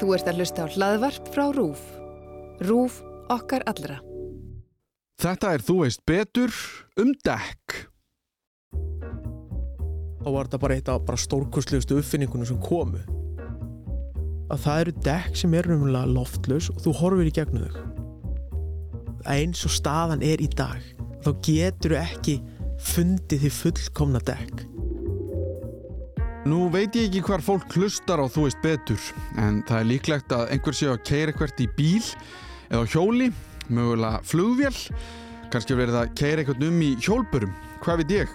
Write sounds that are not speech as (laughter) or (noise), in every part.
Þú ert að hlusta á hlaðvarp frá RÚF. RÚF okkar allra. Þetta er Þú veist betur um dekk. þá var þetta bara eitt af bara stórkostlegustu uppfinningunum sem komu að það eru dekk sem eru umlega loftlaus og þú horfir í gegnum þau eins og staðan er í dag þá getur þú ekki fundið því fullkomna dekk Nú veit ég ekki hvar fólk hlustar á Þú veist betur, en það er líklegt að einhver sé að keira eitthvað í bíl eða hjóli, mögulega flugvél, kannski verið að keira eitthvað um í hjólpurum, hvað veit ég.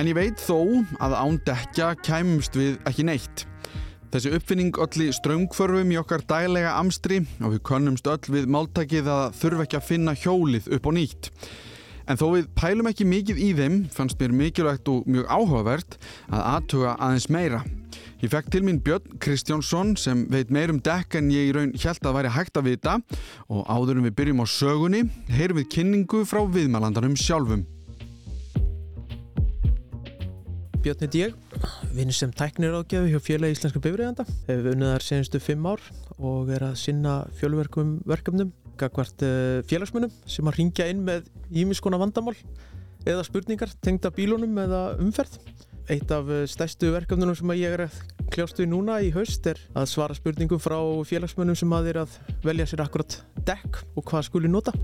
En ég veit þó að án dekja kæmumst við ekki neitt. Þessi uppfinning öllu ströngförfum í okkar daglega amstri og við könnumst öll við máltakið að þurfa ekki að finna hjólið upp á nýtt. En þó við pælum ekki mikið í þeim fannst mér mikilvægt og mjög áhugavert að aðtuga aðeins meira. Ég fekk til mín Björn Kristjánsson sem veit meir um dekk en ég í raun hjælt að væri hægt að vita og áður en við byrjum á sögunni heyrum við kynningu frá viðmælandarum sjálfum. Björn heit ég, vinn sem tæknir ágjöfu hjá félagi íslenska bifræðanda hefur unnið þar senastu fimm ár og er að sinna fjölverkum verkefnum gagvart uh, félagsmunum sem að ringja inn með ímiskona vandamál eða spurningar tengda bílunum eða umferð Eitt af eh, stærstu verkefnunum sem ég er að kljást við núna í haust er að svara spurningum frá félagsmönnum sem að er að velja sér akkurat dekk og hvað skuli nota.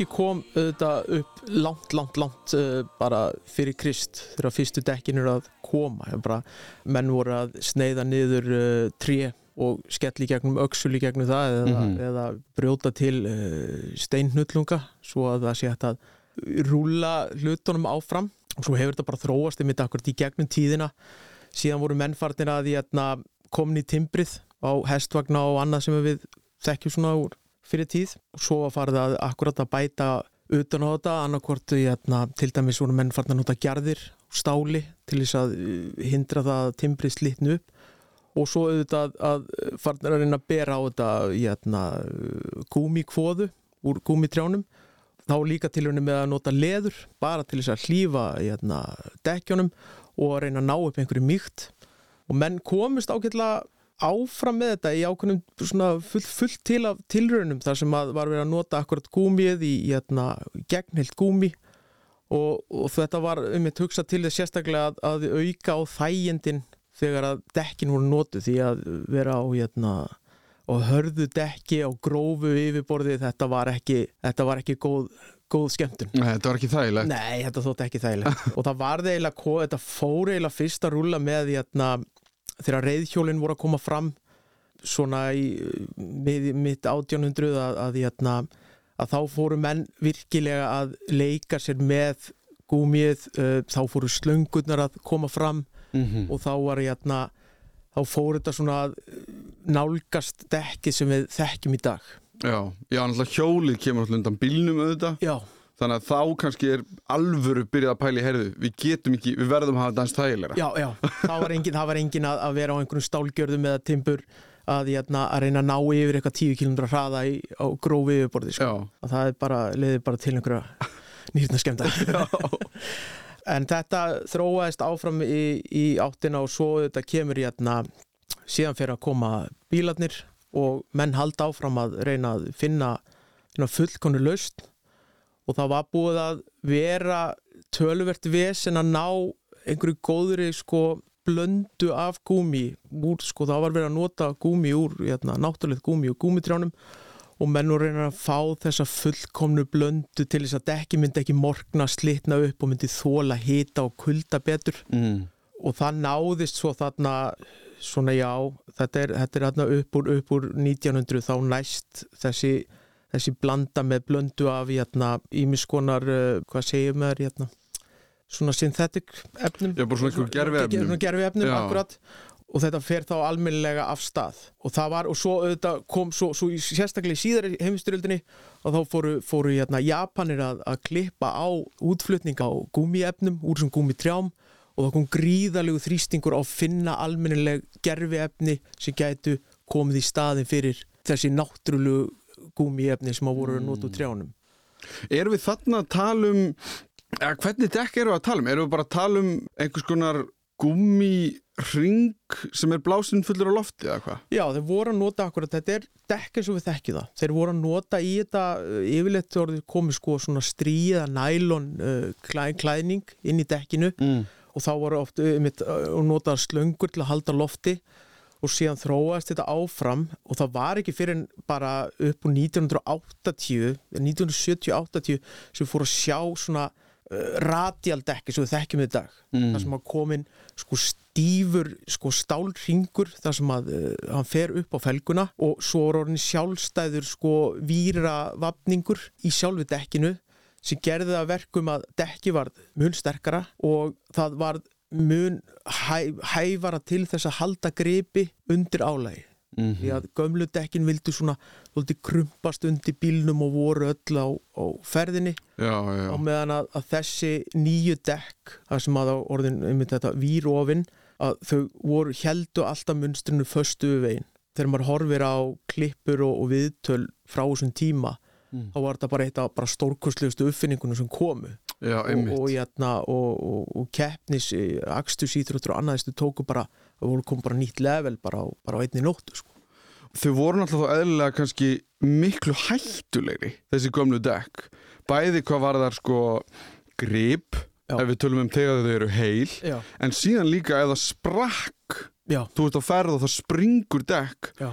Dekki kom auðvitað upp langt, langt, langt uh, bara fyrir Krist. Þegar fyrstu dekkin eru að koma. Bara, menn voru að sneiða niður uh, tré og skelli gegnum öxul í gegnum það eða, eða brjóta til uh, steinhnullunga svo að það sé hægt að rúla hlutunum áfram. Og svo hefur þetta bara þróast einmitt akkurat í gegnum tíðina. Síðan voru mennfarnir að hérna, komin í timbrið á hestvagna og annað sem við þekkjum svona úr fyrir tíð. Og svo farið að akkurat að bæta utan á þetta annarkvort hérna, til dæmis voru menn farnir að nota gjarðir stáli til þess að uh, hindra það að timbrið slitnu upp. Og svo auðvitað að farnir að reyna að bera á þetta hérna, gúmikvoðu úr gúmitrjánum þá líka tilhörni með að nota leður bara til þess að hlýfa hérna, dekkjónum og að reyna að ná upp einhverju mýkt. Og menn komist ágætlega áfram með þetta í ákveðnum svona full, til af tilraunum þar sem að var verið að nota akkurat gúmið í hérna, gegnhilt gúmi og, og þetta var um eitt hugsa til þess sérstaklega að, að auka á þægindin þegar að dekkin voru notu því að vera á hérna og hörðu dekki á grófu yfirborði þetta var ekki, þetta var ekki góð, góð skemmtun. Nei, þetta var ekki þægilegt. Nei, þetta þótti ekki þægilegt. (laughs) Og það var eiginlega, þetta fór eiginlega fyrst að rúlla með hérna, þegar reyðhjólinn voru að koma fram svona í mið, mitt 1800 að, að, hérna, að þá fóru menn virkilega að leika sér með gúmið, uh, þá fóru slöngurnar að koma fram Mm og þá var hérna þá fór þetta svona að nálgast dekki sem við þekkjum í dag. Já, já, náttúrulega hjólið kemur alltaf undan bílnum auðvitað. Já, Þannig að þá kannski er alvöru byrjað að pæla í herðu. Við getum ekki, við verðum að hafa dans þægilega. já, já, það var engin, það var engin að, að vera á einhverjum stálgjörðum eða timbur að, hérna, að reyna að ná yfir eitthvað 10 km hraða í, á grófi yfirborði sko. Já. að það er bara, leiðir bara til einhverja (laughs) nýrna skemmta en þetta þróaðist áfram í, í áttina og svo þetta kemur í hérna, síðan fyrir að koma bílarnir og menn halda áfram að reyna að finna, finna fullkonu laust og það var búið að vera töluvert vesen að ná einhverju góðri sko blöndu af gúmi úr, sko það var verið að nota gúmi úr hérna, náttúrulega gúmi og gúmitrjánum og menn voru reyna að fá þessa fullkomnu blöndu til þess að dekki myndi ekki morgna, slitna upp og myndi þóla hita og kulda betur Mm. og það náðist svo þarna svona já, þetta er, þetta er þarna upp úr, upp úr 1900 þá næst þessi, þessi blanda með blöndu af hérna, ímiskonar, uh, hvað segir maður hérna, svona synthetic efnum. Já, bara svona einhver gerviefnum. Svona gerfi efnum, akkurat og þetta fer þá almennilega af stað. Og það var, og svo auðvitað kom svo, svo í- sérstaklega í síðari heimstyrjöldinni og þá fóru, fóru hérna, Japanir að, að klippa á útflutning á gúmiefnum úr þessum gúmitrjám. Og það kom gríðalegu þrýstingur á að finna almennileg gerfiefni sem gætu komið í staðin fyrir þessi náttúrulegu gúmiefni sem að voru að nota úr trjánum Erum við þarna að tala um eða, hvernig dekk við að tala um? Erum við bara að tala um einhvers konar gummi sem er blásinn fullur á lofti eða hvað? Já, þeir voru að nota akkurat, þetta er dekk eins og við þekkjum það. Þeir voru að nota í þetta uh, yfirleitt orðið komið sko svona stríða nælon uh, klæ, klæðning inn í dekkinu Mm. og þá voru oft uh, mitt, uh, nota slöngur til að halda lofti og síðan þróaðist þetta áfram og það var ekki fyrir en bara upp úr 1980, 1970-80 sem fóru að sjá svona uh, radialdekki sem við þekkjum í dag Mm. þar sem að komin sko stífur sko stálringur þar sem að uh, hann fer upp á felguna og svo er orðin sjálfstæður sko víra vapningur í sjálfu dekkinu sem gerði það að verkum að dekki var mun sterkara og það var mun hæ, hæfara til þess að halda gripi undir álægi Mm því að gömlu dekkin vildu svona krumpast undir bílnum og voru öll á, á ferðinni. Já, já, á meðan að, að þessi nýju dekk það sem að á orðin einmitt þetta výrofin að þau voru heldu alltaf munstrinu föstu við veginn. Þegar maður horfir á klippur og, og viðtöl frá þessum tíma Mm. þá var þetta bara eitt af stórkostlegustu uppfinningunum sem komu já, og, einmitt og, og, og, og keppnis akstusýþróttur og annaðistu tóku bara það voru kom bara nýtt level bara bara á einni nóttu sko. Þau voru náttúrulega þá eðlilega kannski miklu hættulegri þessi gömlu dekk bæði hvað var þar sko grip Já. ef við tölum um þegar þau eru heil já, en síðan líka ef það sprakk já, þú ert á ferð og það springur dekk já,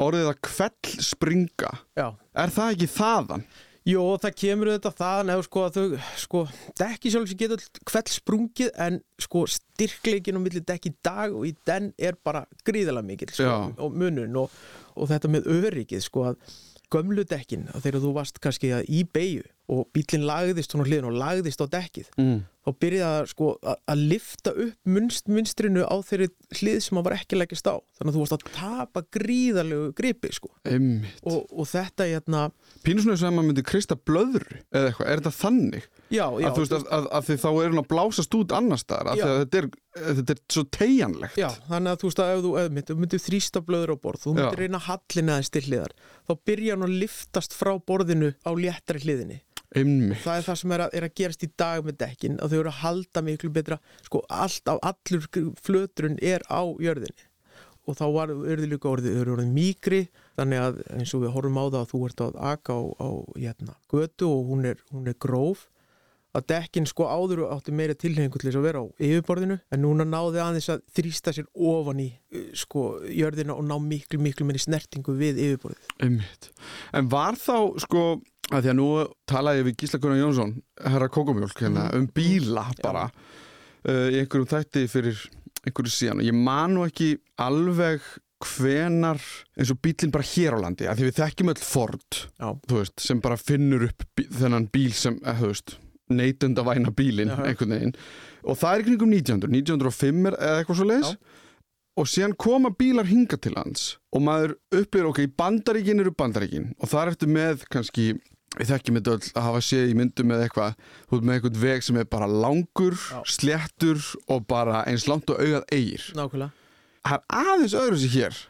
orðið að kvell springa já. er það ekki þaðan? Jó, það kemur auðvitað þaðan ef sko að þau, sko, dekki sjálf sem getur kveld sprungið en sko styrkleikin á milli dekki dag og í den er bara gríðalega mikil sko, og munun og, og þetta með öryggið sko að gömlu dekkin að þegar þú varst kannski að í beigju og bílinn lagðist hún á hliðin og lagðist á dekkið Mm. þá byrjaði að sko að, að lifta upp munst, munstrinu á þeirri hlið sem að var ekki leggjast á þannig að þú varst að tapa gríðalegu gripi sko og, og þetta hérna Pínu svona sem að myndi krista blöðru eða eitthvað, er þetta þannig? já, já, að þú veist að, að, að því þá er hún að blásast út annars Já. því að þetta er, þetta er svo tegjanlegt Já, þannig að þú veist að ef þú ef myndir, þrýsta blöður á borð, þú myndir reyna hallin aðeins til hliðar, þá byrja hann að liftast frá borðinu á léttari hliðinni. Einmitt. Það er það sem er að, er að gerast í dag með dekkin, að þau eru að halda miklu betra, sko allt af allur flöturinn er á jörðinni. Og þá var, eru þið líka orðið, þau eru orðið mýgri, þannig að eins og við horfum á það að þú ert að aka á, á hérna, götu og hún er, hún er gróf, að dekkin sko áður áttu meira tilhengu til þess að vera á yfirborðinu en núna náði aðeins að þrýsta sér ofan í sko jörðina og ná miklu miklu minni snertingu við yfirborðið. Einmitt. En var þá, sko, að því að nú talaði við Gísla Gunnar Jónsson, herra Kókomjólk, hérna, um bíla bara, uh, í einhverjum þætti fyrir einhverju síðan. Og ég man nú ekki alveg hvenar eins og bílinn bara hér á landi, að því við þekkjum öll Ford, veist, sem bara finnur upp bí þennan bíl sem, eh, þú veist, neytunda væna bílinn, einhvern veginn. Og það er í kringum 1900, 1905 er- eða eitthvað svo leis Já. og síðan koma bílar hinga til lands og maður upplýður ok, bandaríkin eru bandaríkin og þar ertu með kannski við þekkjum þetta öll að hafa séð í myndum með eitthvað, þú ert með eitthvað veg sem er bara langur, Já. sléttur og bara eins langt og augað eigir Nákvæmlega. það er aðeins öðru sér hér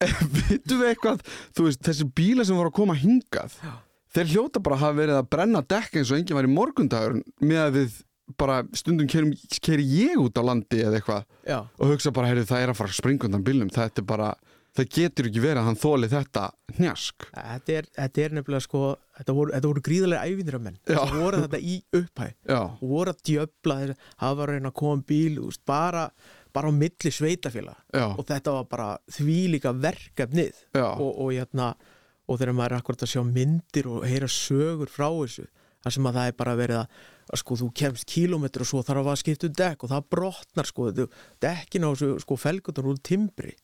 (laughs) vitum við eitthvað þú veist, þessi bílar sem voru að koma hingað Já. þeir hljóta bara að hafa verið að brenna dekk eins og enginn var í morgundagur með að við bara stundum kerum, keri ég út á landi eða eitthvað Já. og hugsa bara, heyrðu, það er að fara að springa undan bílnum þetta er bara, það getur ekki verið að hann þóli þetta hnjask. Þetta er, þetta er nefnilega sko, þetta voru, þetta voru gríðarlega ævindiramenn. Já. Það voru þetta í upphæ já, og voru að djöfla þess að hafa að reyna að koma um bíl, veist, bara, bara á milli sveitafélag og þetta var bara því líka verkefnið. Og, og, hérna, og þegar maður er akkurat að sjá myndir og heyra sögur frá þessu þar sem að það er bara verið að, sko, þú kemst kílómetri og svo þarf að skipta um dekk og það brotnar sko, þetta, dekkin á þessu sko, felgutur úr timbri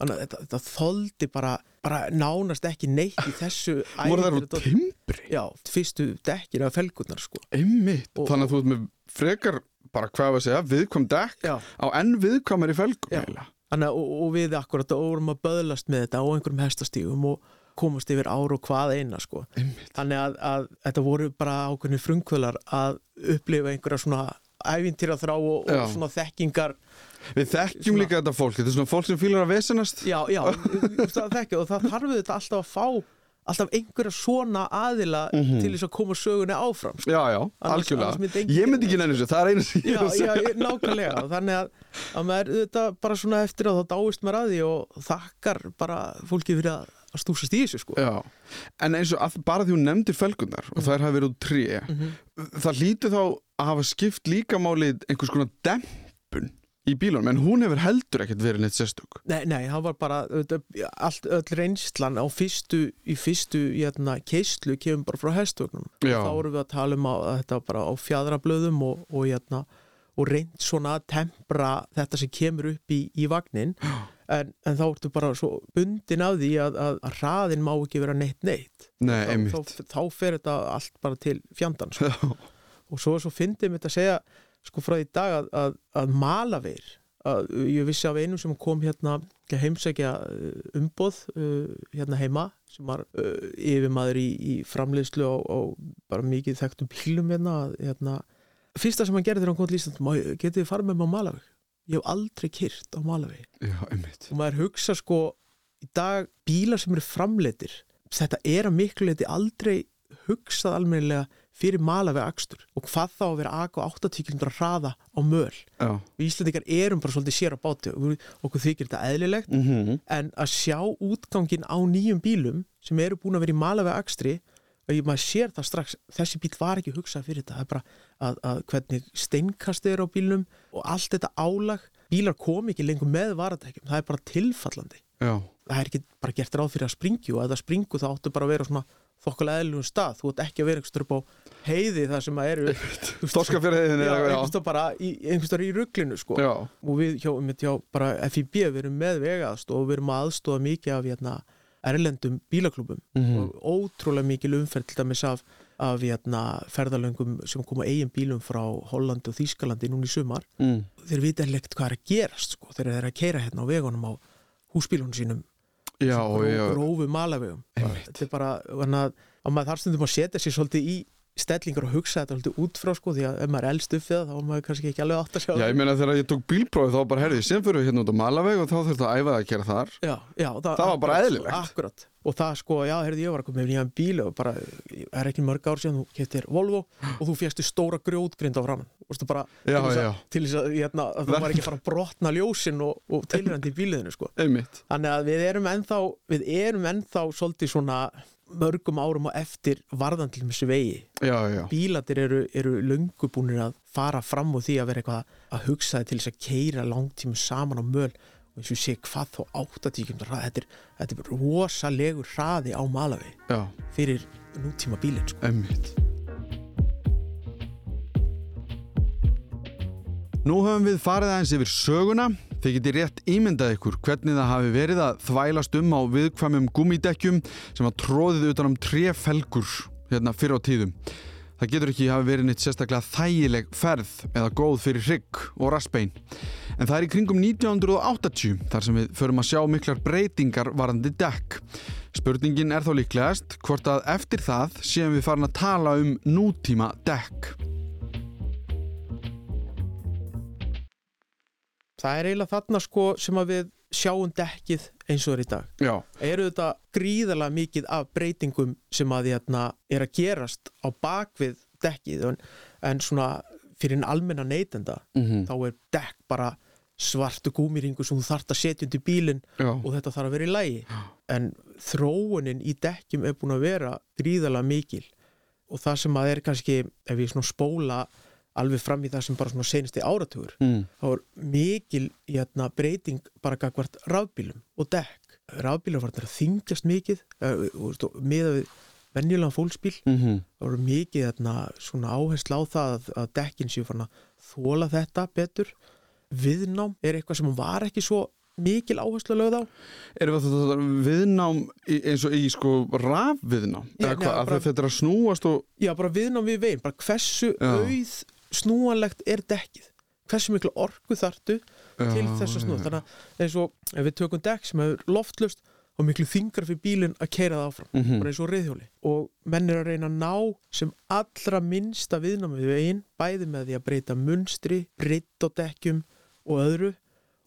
þannig að þetta, þetta þoldi bara, bara nánast ekki neitt í þessu voru þær úr ævintýri- timbri? Já, fyrstu dekkin af felgurnar sko. Og- þannig að þú ert með frekar bara hvað að segja, viðkvam dekk Já, á enn viðkvæmari felgum Já. Þannig, að- og, og við akkurat vorum að böðlast með þetta á einhverjum hestastígum og komast yfir ár og hvað eina sko. þannig að, að þetta voru bara ákveðni frumkvölar að upplifa einhverja svona ævintýra þrá og, og svona þekkingar Við þekkjum líka þetta fólk, þetta er svona fólk sem fýlar að vesenast. Já, já, það þekki og það þarf þetta alltaf að fá alltaf einhverja svona aðila til þess að koma sögunni áfram sko. Já, já, Annars- annars myndi algjörlega Ég myndi ekki nenni þessu, það er einu sem ég já, er að já, segja. ég- nákvæmlega. Þannig að, að maður þetta bara svona eftir að þá dáist maður að því og þakkar bara fólki fyrir að, að stúsast í þessu sko. Já, en eins og að, bara því hún nefndir felgunar og þær hafa verið úr tré það hlýtur þá að hafa skipt líka málið einhvers konar dempun í bílunum, en hún hefur heldur ekkert verið neitt sérstök. Nei, nei, hann var bara allt, öll reynslan á fyrstu, í fyrstu jæna, keislu kemur bara frá hestögnum Já. þá vorum við að tala um að, þetta var bara á fjadrablöðum og, og, jæna, og reynd svona að tempra þetta sem kemur upp í, í vagnin en, en þá ertu bara svo bundin af því að, að, að hraðin má ekki vera neitt neitt. Nei, þá, einmitt. þá, þá fer þetta allt bara til fjandans. Já, og svo, svo fyndið mér að segja sko frá því dag að, að, að Malaveir að ég vissi af einum sem kom hérna heimsækja uh, umboð uh, hérna heima sem var uh, yfirmaður í, í framleiðslu á, á bara mikið þekktum bílum hérna, hérna fyrsta sem hann gerði þegar hann kom til Ísland "Má ég- getið þið farið með mig á Malaveig ég hef aldrei kyrt á Malaveig já, og maður hugsa sko í dag bílar sem eru framleitir þetta er að miklu leiti aldrei hugsað almennilega fyrir malaveg akstur og hvað þá að vera AK 80 km hraða á möl. Já, við Íslandingar erum bara svolítið sér á báti og við- okkur þykir þetta eðlilegt. Mm en að sjá útgangin á nýjum bílum sem eru búin að vera í malaveg akstri og ég maður sér það strax þessi bíl var ekki hugsað fyrir þetta. Það er bara að, að hvernig steinkast er á bílnum og allt þetta álag. Bílar kom ekki lengur með varatækjum. Það er bara tilfallandi. Já, það er ekki bara gert ráð fyrir að springju og ef það springu þá áttu bara að vera svona þokkulega eðlugum stað, þú ert ekki að vera einhverstur upp á heiði þar sem að eru (laughs) eða- einhverstur bara í, í rugglinu sko. Og við hjá, hjá bara FIB við erum með vegaðstof og við erum að aðstofa mikið af hérna, erlendum bílaklubum Mhm. og ótrúlega mikil umferð til dæmis af, af hérna, ferðalöngum sem koma eigin bílum frá Hollandi og Þýskalandi núna í sumar. Mm. þeir vita ekkert hvað er að gerast sko, þeir eru að keira hérna á vegunum á húsbílunum sínum grófu malavegum. Þetta er bara, þannig að, að maður þar stundum að setja sér svolítið í stellingar og hugsa þetta svolítið út frá sko, því að ef maður er elst upp við það þá er maður kannski ekki alveg átt að sjá Já, ég meina þegar ég tók bílprófið þá bara herði, sem fyrir við hérna út á Malaveg og þá þurfti að æfa það að gera þar já, já, það, Það var bara eðlilegt. akkurat. og það sko, já, heyrðu, ég var að koma með nýjan bíl og bara, er ekki mörg ár síðan þú getur Volvo og þú fjestu stóra grjótgrind á Vistu, bara, Já, til þess að, að, hérna, að þú var ekki að fara að brotna ljósin og, og tilrandi í bíliðinu sko. Þannig að við erum ennþá, við erum ennþá svolítið svona mörgum árum og eftir varðan til þessu vegi. Já, já, Bílatir eru, eru löngu búinir að fara fram og því að vera eitthvað að hugsa þið til þess að keira langtímum saman á möl. Og eins og sé hvað þá 80 km hraði, þetta er, þetta er rosalegur hraði á malavi já, fyrir nútíma bílinn sko. einmitt. Nú höfum við farið aðeins yfir söguna Þið getið rétt ímyndað ykkur hvernig það hafi verið að þvælast um á viðkvæmum gummidekkjum sem var tróðið utan um trefelgur hérna fyrir á tíðum. Það getur ekki hafi verið neitt sérstaklega þægileg ferð eða góð fyrir hrygg og raspein. En það er í kringum 1980 þar sem við förum að sjá miklar breytingar varandi dekk. Spurningin er þá líklegast hvort að eftir það séum við farin að tala um nútíma dekk. Það er eiginlega þarna sko sem að við sjáum dekkið eins og er í dag. Já, eru þetta gríðarlega mikið af breytingum sem að hérna, er að gerast á bakvið dekkið? En, en svona fyrir en almenna neytenda mm þá er dekk bara svartu gúmiringu sem þú þarft að setja undir bílinn og þetta þarf að vera í lægi en þróunin í dekkjum er búin að vera gríðarlega mikil. Og það sem að er kannski ef ég svona spóla alveg fram í það sem bara svona senasti áratugur mm. þá er mikil hérna, breyting bara gagvart rafbílum og dekk. Rafbílar var að þingjast mikið uh, með við venjulega fólksbíl Mm það voru mikið hérna, svona áherslu á það að, að dekkin séu fann að þóla þetta betur viðnám er eitthvað sem var ekki svo mikil áherslu lögð á Erum við þetta viðnám í, eins og í sko rafviðnám? Að þetta er að snúast og já bara viðnám við veginn, bara hversu auð snúanlegt er dekkið. Hversu miklu orku þartu til Já, þess að snúa? þannig að eins og ef við tökum dekk sem hefur loftlust og miklu þingra fyrir bílinn að keira það áfram. Mhm. bara eins og reyðhjóli og menn er að reyna að ná sem allra minnsta viðnámi við veginn bæði með því að breyta munstri breytt á dekkjum og öðru.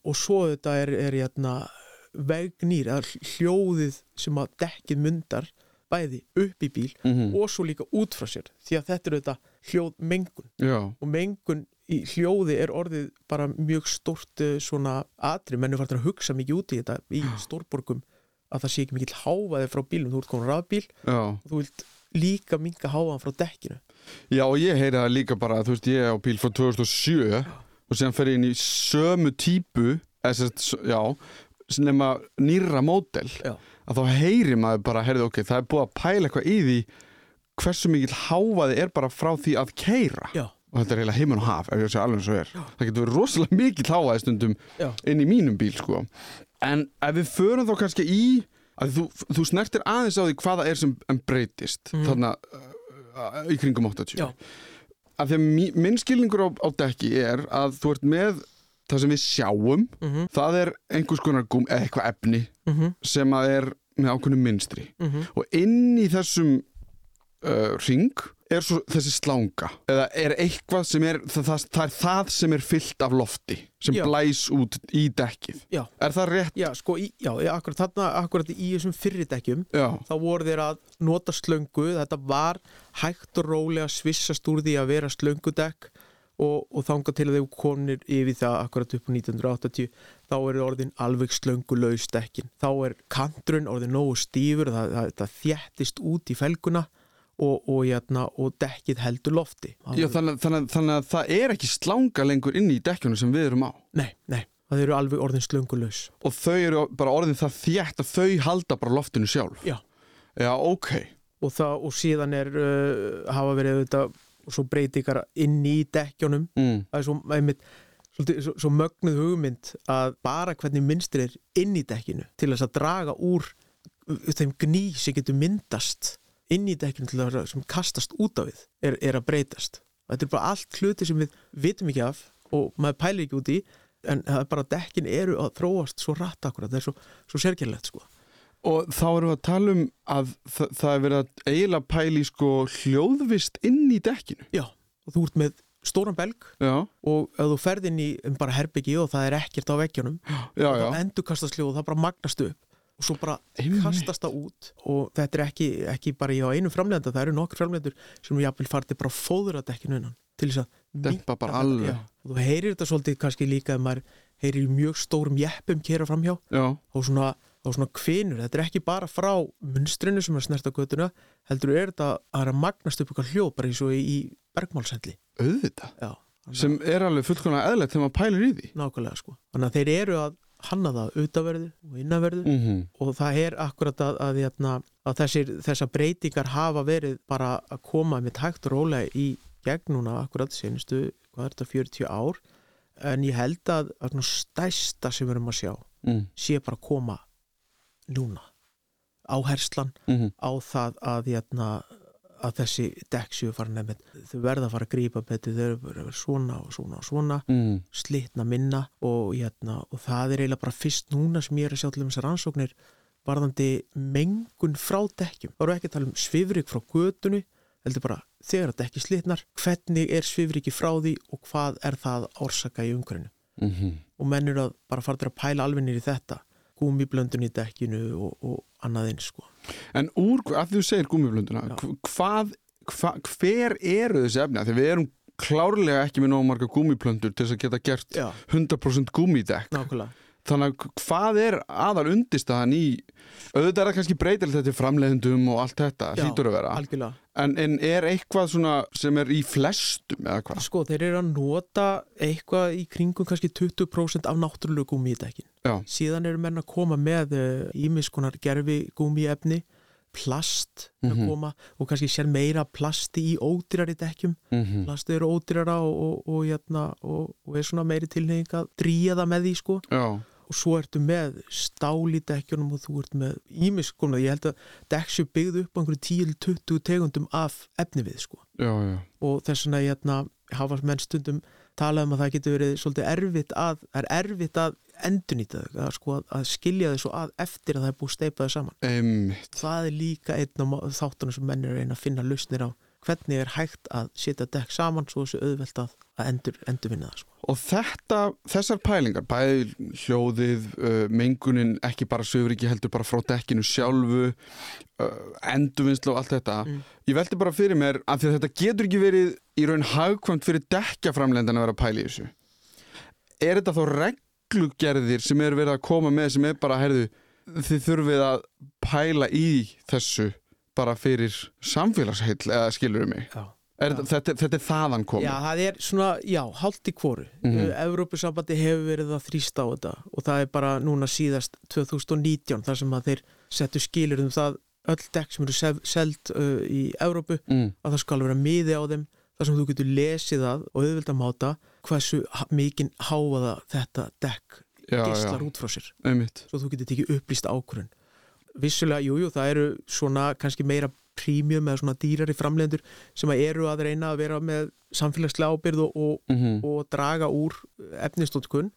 Og svo þetta er, er jæna, vegnýr eða hljóðið sem að dekkið mundar bæði upp í bíl Mhm. og svo líka út frá sér. Því að þetta er þetta hljóð mengun. Já, og mengun í hljóði er orðið bara mjög stórt eh, svona atri, menn er farin að hugsa mikið út í þetta í stórborgum að það sé ekki mikill háfaði frá bílum, þú ert komin rafbíl. Já. Og þú vilt líka minga háfaðan frá dekkinu. Já, og ég heyri það líka bara, þú veist, ég er á bíl frá 2007 og síðan fer inn í sömu típu, sem s- já, nema nýra mótel, Já. að þá heyri maður bara, heyrðu, ok, það er búið að pæla eitthvað í því hversu mikill hávaði er bara frá því að keira. Já, Og þetta er eiginlega heiminn og haf, ef ég sé alveg eins og er. Það getur verið rosalega mikill hávaði stundum Já. inn í mínum bíl, sko. En ef við förum þá kannski í, að þú, þú snertir aðeins á því hvað það er sem en breytist, Mhm. þarna uh, í kringum 80 Já. að því að minn skilningur á, á dekki er að þú ert með það sem við sjáum mhm, það er einhvers konar eða eitthvað efni mhm, sem að er með ákveðnum minstri mhm og inn í þessum uh, ring er svo þessi slanga eða er eitthvað sem er það, það, það er það sem er fyllt af lofti sem Já. blæs út í dekkið Já. er það rétt? Já, sko, í, já, akkurat þarna, akkurat í þessum fyrri dekkjum Já, þá voru þeir að nota slöngu þetta var hægt og rólega svissast úr því að vera slöngudekk og, og þanga til að þeir komnir yfir það akkurat upp á 1980 þá er orðin alveg slöngulaus dekkin þá er kanturinn orðin nógu stífur það, það, það þjættist út í felguna og, og, jæna, og dekkið heldur lofti. Já þannig, þannig, þannig að það er ekki slanga lengur inn í dekkjunum sem við erum á. Nei, nei, það eru alveg orðin slöngulaus. Og þau eru bara orðin það þétt að þau halda bara loftinu sjálf. Já. Já, ok. Og, það, og síðan er uh, hafa verið þetta svo breytingar inn í dekkjónum mm. það er svo, einmitt, svo, svo mögnuð hugmynd að bara hvernig minnstur er inn í dekkinu til þess að draga úr þeim gný sem getur myndast inn í dekkinu til að sem kastast út af við er, er að breytast. Þetta er bara allt hluti sem við vitum ekki af og maður pælir ekki út í en það er bara að dekkin eru að þróast svo rætt akkurat, það er svo, svo sérkjærlegt sko. Og þá erum við að tala um að það, það er verið að eiginlega pæli sko hljóðvist inn í dekkinu. Já, og þú ert með stóran belg Já, og ef þú ferð inn í um bara herbyggi og það er ekkert á já þá endur kastast hljóð og það bara magnast upp og svo bara Einmitt. kastast það út. Og þetta er ekki, ekki bara ég á einu framlegenda það eru nokkur framlegendur sem jafnvel farið bara að fóðra dekkinu innan til þess að Dempa bara alveg. Já. og þú heyrir þetta svolítið kannski líka ef maður heyrir mjög stórum jeppum kera framhjá. Já, og svona, svona kvinur, þetta er ekki bara frá munstrinu sem er snert á götuna heldur er þetta að það að magnast upp eitthvað hljóð bara eins og í, bergmálsendli auðvitað. Já, að- sem er alveg fullkomlega eðlegt þegar maður pælir í því. Nákvæmlega sko. Þannig að þeir eru að hanna það auðaverðu og innanverðu mm -hmm. og það er akkurat að, að, að, að þessir, þessar breytingar hafa verið bara að koma með hægt og rólega í gegn núna akkurat senustu, hvað er þetta, 40 ár en ég held að, stæsta sem við erum að sjá mm sé bara að koma núna áherslan -hmm. á það að, að, þessi dekk séu farin að þau verða að fara að grípa betur þau vera svona og svona og svona Mm. slitna minna og, hérna, og það er eiginlega bara fyrst núna sem ég er að sjá til þessar rannsóknir varðandi mengun frá dekkjum. Það eru ekki að tala um svifrik frá götunni, heldur bara þegar að dekki slitnar, hvernig er svifriki frá því og hvað er það að orsaka í umhverfinu. Mm Og menn eru að bara fara til að pæla alveg nýri þetta, gúmiblöndun í dekkinu og, og annað eins sko. En úr, að þú segir gúmiblönduna hvað, hva, hver eru þessi efni? Því við erum klárlega ekki með nóg marga gúmiplöndur til þess að geta gert Já, 100% gúmidekk nákvæmlega. Þannig að hvað er aðal undirstaðan í auðvitað er það kannski breytilegt þetta framleiðendum og allt þetta, hlýtur að vera en, en er eitthvað svona sem er í flestum eða hvað? Sko, þeir eru að nota eitthvað í kringum kannski 20% af náttúrulegu gúmi í dekkin. Já. Síðan eru menn að koma með ímiskonar gerfi gúmi efni, plast Mhm. að koma og kannski sér meira plasti í ódýrari dekkjum. Mm -hmm. Plastið eru ódýrara og, og, og, jæna, og, og er svona meiri tilnefing að dríja það með því sko. Já, Og svo ertu með stál í dekkjunum og þú ert með ímiskonar. Ég held að dekk séu byggð upp á einhverju 10-20 tegundum af efni við sko já, já og þess vegna hérna, hafa menn stundum talað um að það getur verið svolítið erfitt að, er erfitt að endurnýta þau, að, sko, að skilja þau svo að eftir að það er búið steipaðu saman. Einmitt. Það er líka einn má- þáttunum sem menn er að finna lausnir á hvernig er hægt að setja dekk saman svo þessu auðvelt að, endur, endurvinna það. Sko. Og þetta, þessar pælingar, bæði hljóðið, uh, mengunin, ekki bara söfriki heldur bara frá dekkinu sjálfu, uh, endurvinnslu og allt þetta. Mm. Ég veldi bara fyrir mér að þetta getur ekki verið í raun hagkvæmt fyrir dekkjaframlendan að vera að pæla í þessu. Er þetta þá reglugerðir sem eru verið að koma með sem er bara, herðu, þið þurfið að pæla í þessu bara fyrir samfélagsheill eða skilur mig? Já. Er, þetta, þetta, þetta er þaðan komið? Já, það er svona, já, hálft í kvoru. Mm Mhm. Evrópusambandi hefur verið að þrýsta á þetta og það er bara núna síðast 2019 þar sem að þeir settu skilur um það öll dekk sem eru seld uh, í Evrópu Mm. að það skal vera miði á þeim þar sem þú getur lesið það og auðvitað máta hversu mikinn háaða þetta dekk já, út frá sér einmitt. svo þú getur tekið upplýst ákvörun vissulega, jújú, jú, það eru svona kannski meira prímjum eða svona dýrari framlendur sem að eru að reyna að vera með samfélagslega ábyrð og, og, Mm og draga úr efnistótkun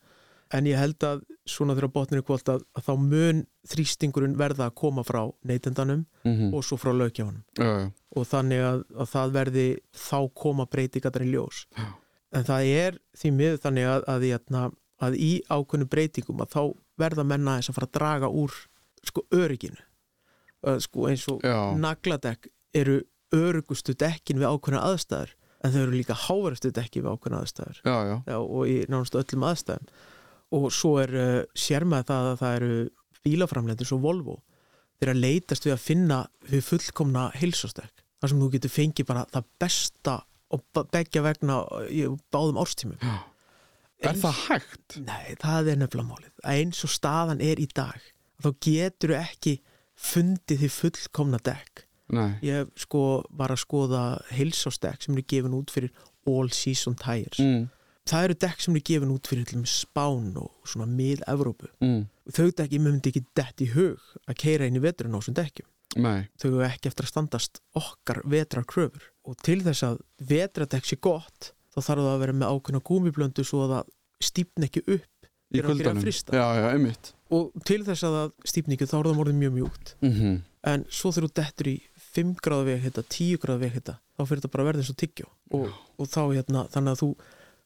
en ég held að svona þegar botnir er kvöld að, að þá mun þrýstingurinn verða að koma frá neytendanum -hmm. og svo frá lögjáfanum já, já. og þannig að, að það verði þá koma breytingatar í ljós Já. en það er því miður þannig að, að, að í ákveðnu breytingum að þá verða menna þess að fara að draga úr sko örygginu sko eins og Já. nagladekk eru öryggustu dekkin við ákveðna aðstæður en þau eru líka hávarustu dekkin við ákveðna aðstæður já, já. Og í nánast öllum aðstæðum og svo er uh, sérmað það að það eru bílaframlendur svo Volvo þeir að leitast við að finna við fullkomna heilsastekk þar sem þú getur fengið bara það besta og be- beggja vegna í báðum árstímum. Er það hægt? Nei, það er nefnilega málið eins og staðan er í dag þá getur ekki fundið því fullkomna dekk Nei. ég sko var að skoða heilsástekk sem eru gefin út fyrir All Season Tires Mm. það eru dekk sem eru gefin út fyrir Spán og svona mið-Evrópu Mm. þau dekki myndi ekki dett í hug að keira inn í veturinn á þessum dekkjum Nei. þau eru ekki eftir að standast okkar vetrarkröfur og til þess að vetradekk sé gott þá þarf það að vera með ákveðna gúmiblöndu svo að það stípn ekki upp Í frysta. Já, já, einmitt. Og til þess að það ekki þá er það morðið mjög mjúkt Mm en svo þegar þú dettur í 5 gráða veg hitta, 10 gráða veg hitta þá fyrir þetta bara að verða eins og tyggjó og, og þá hérna, þannig að þú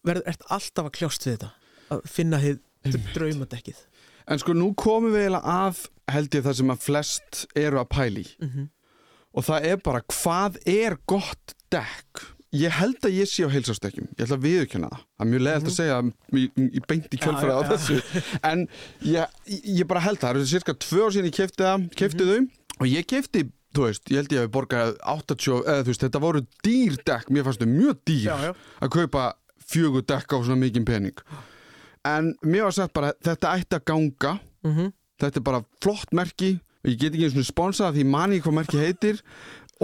verður ert alltaf að kljást við þetta að finna hið draumadekkið En sko, nú komum við eiginlega að, held ég, það sem að flest eru að pæli. mm -hmm. Og það er bara, hvað er gott dekk? Ég held að ég sé á heilsástekkjum. Ég ætla að viðurkenna það. Það er mjög leðalt að segja í, í beint í kjölfæra á Mhm. Já, já, já. þessu. En ég, ég bara held það. Það eru cirka tvö ár síðan ég kefti það, kefti þau. Og ég kefti, þú veist, ég held ég að við borgaði 80, eða þú veist, þetta voru dýr dekk. Mér fannst þau mjög dýr já, að kaupa fjögur dekk á svona mikinn pening. En mér var sagt bara, þetta ætti að ganga Mm þetta er bara flott merki ég get ekki eins og sponsað því mani hvað merki heitir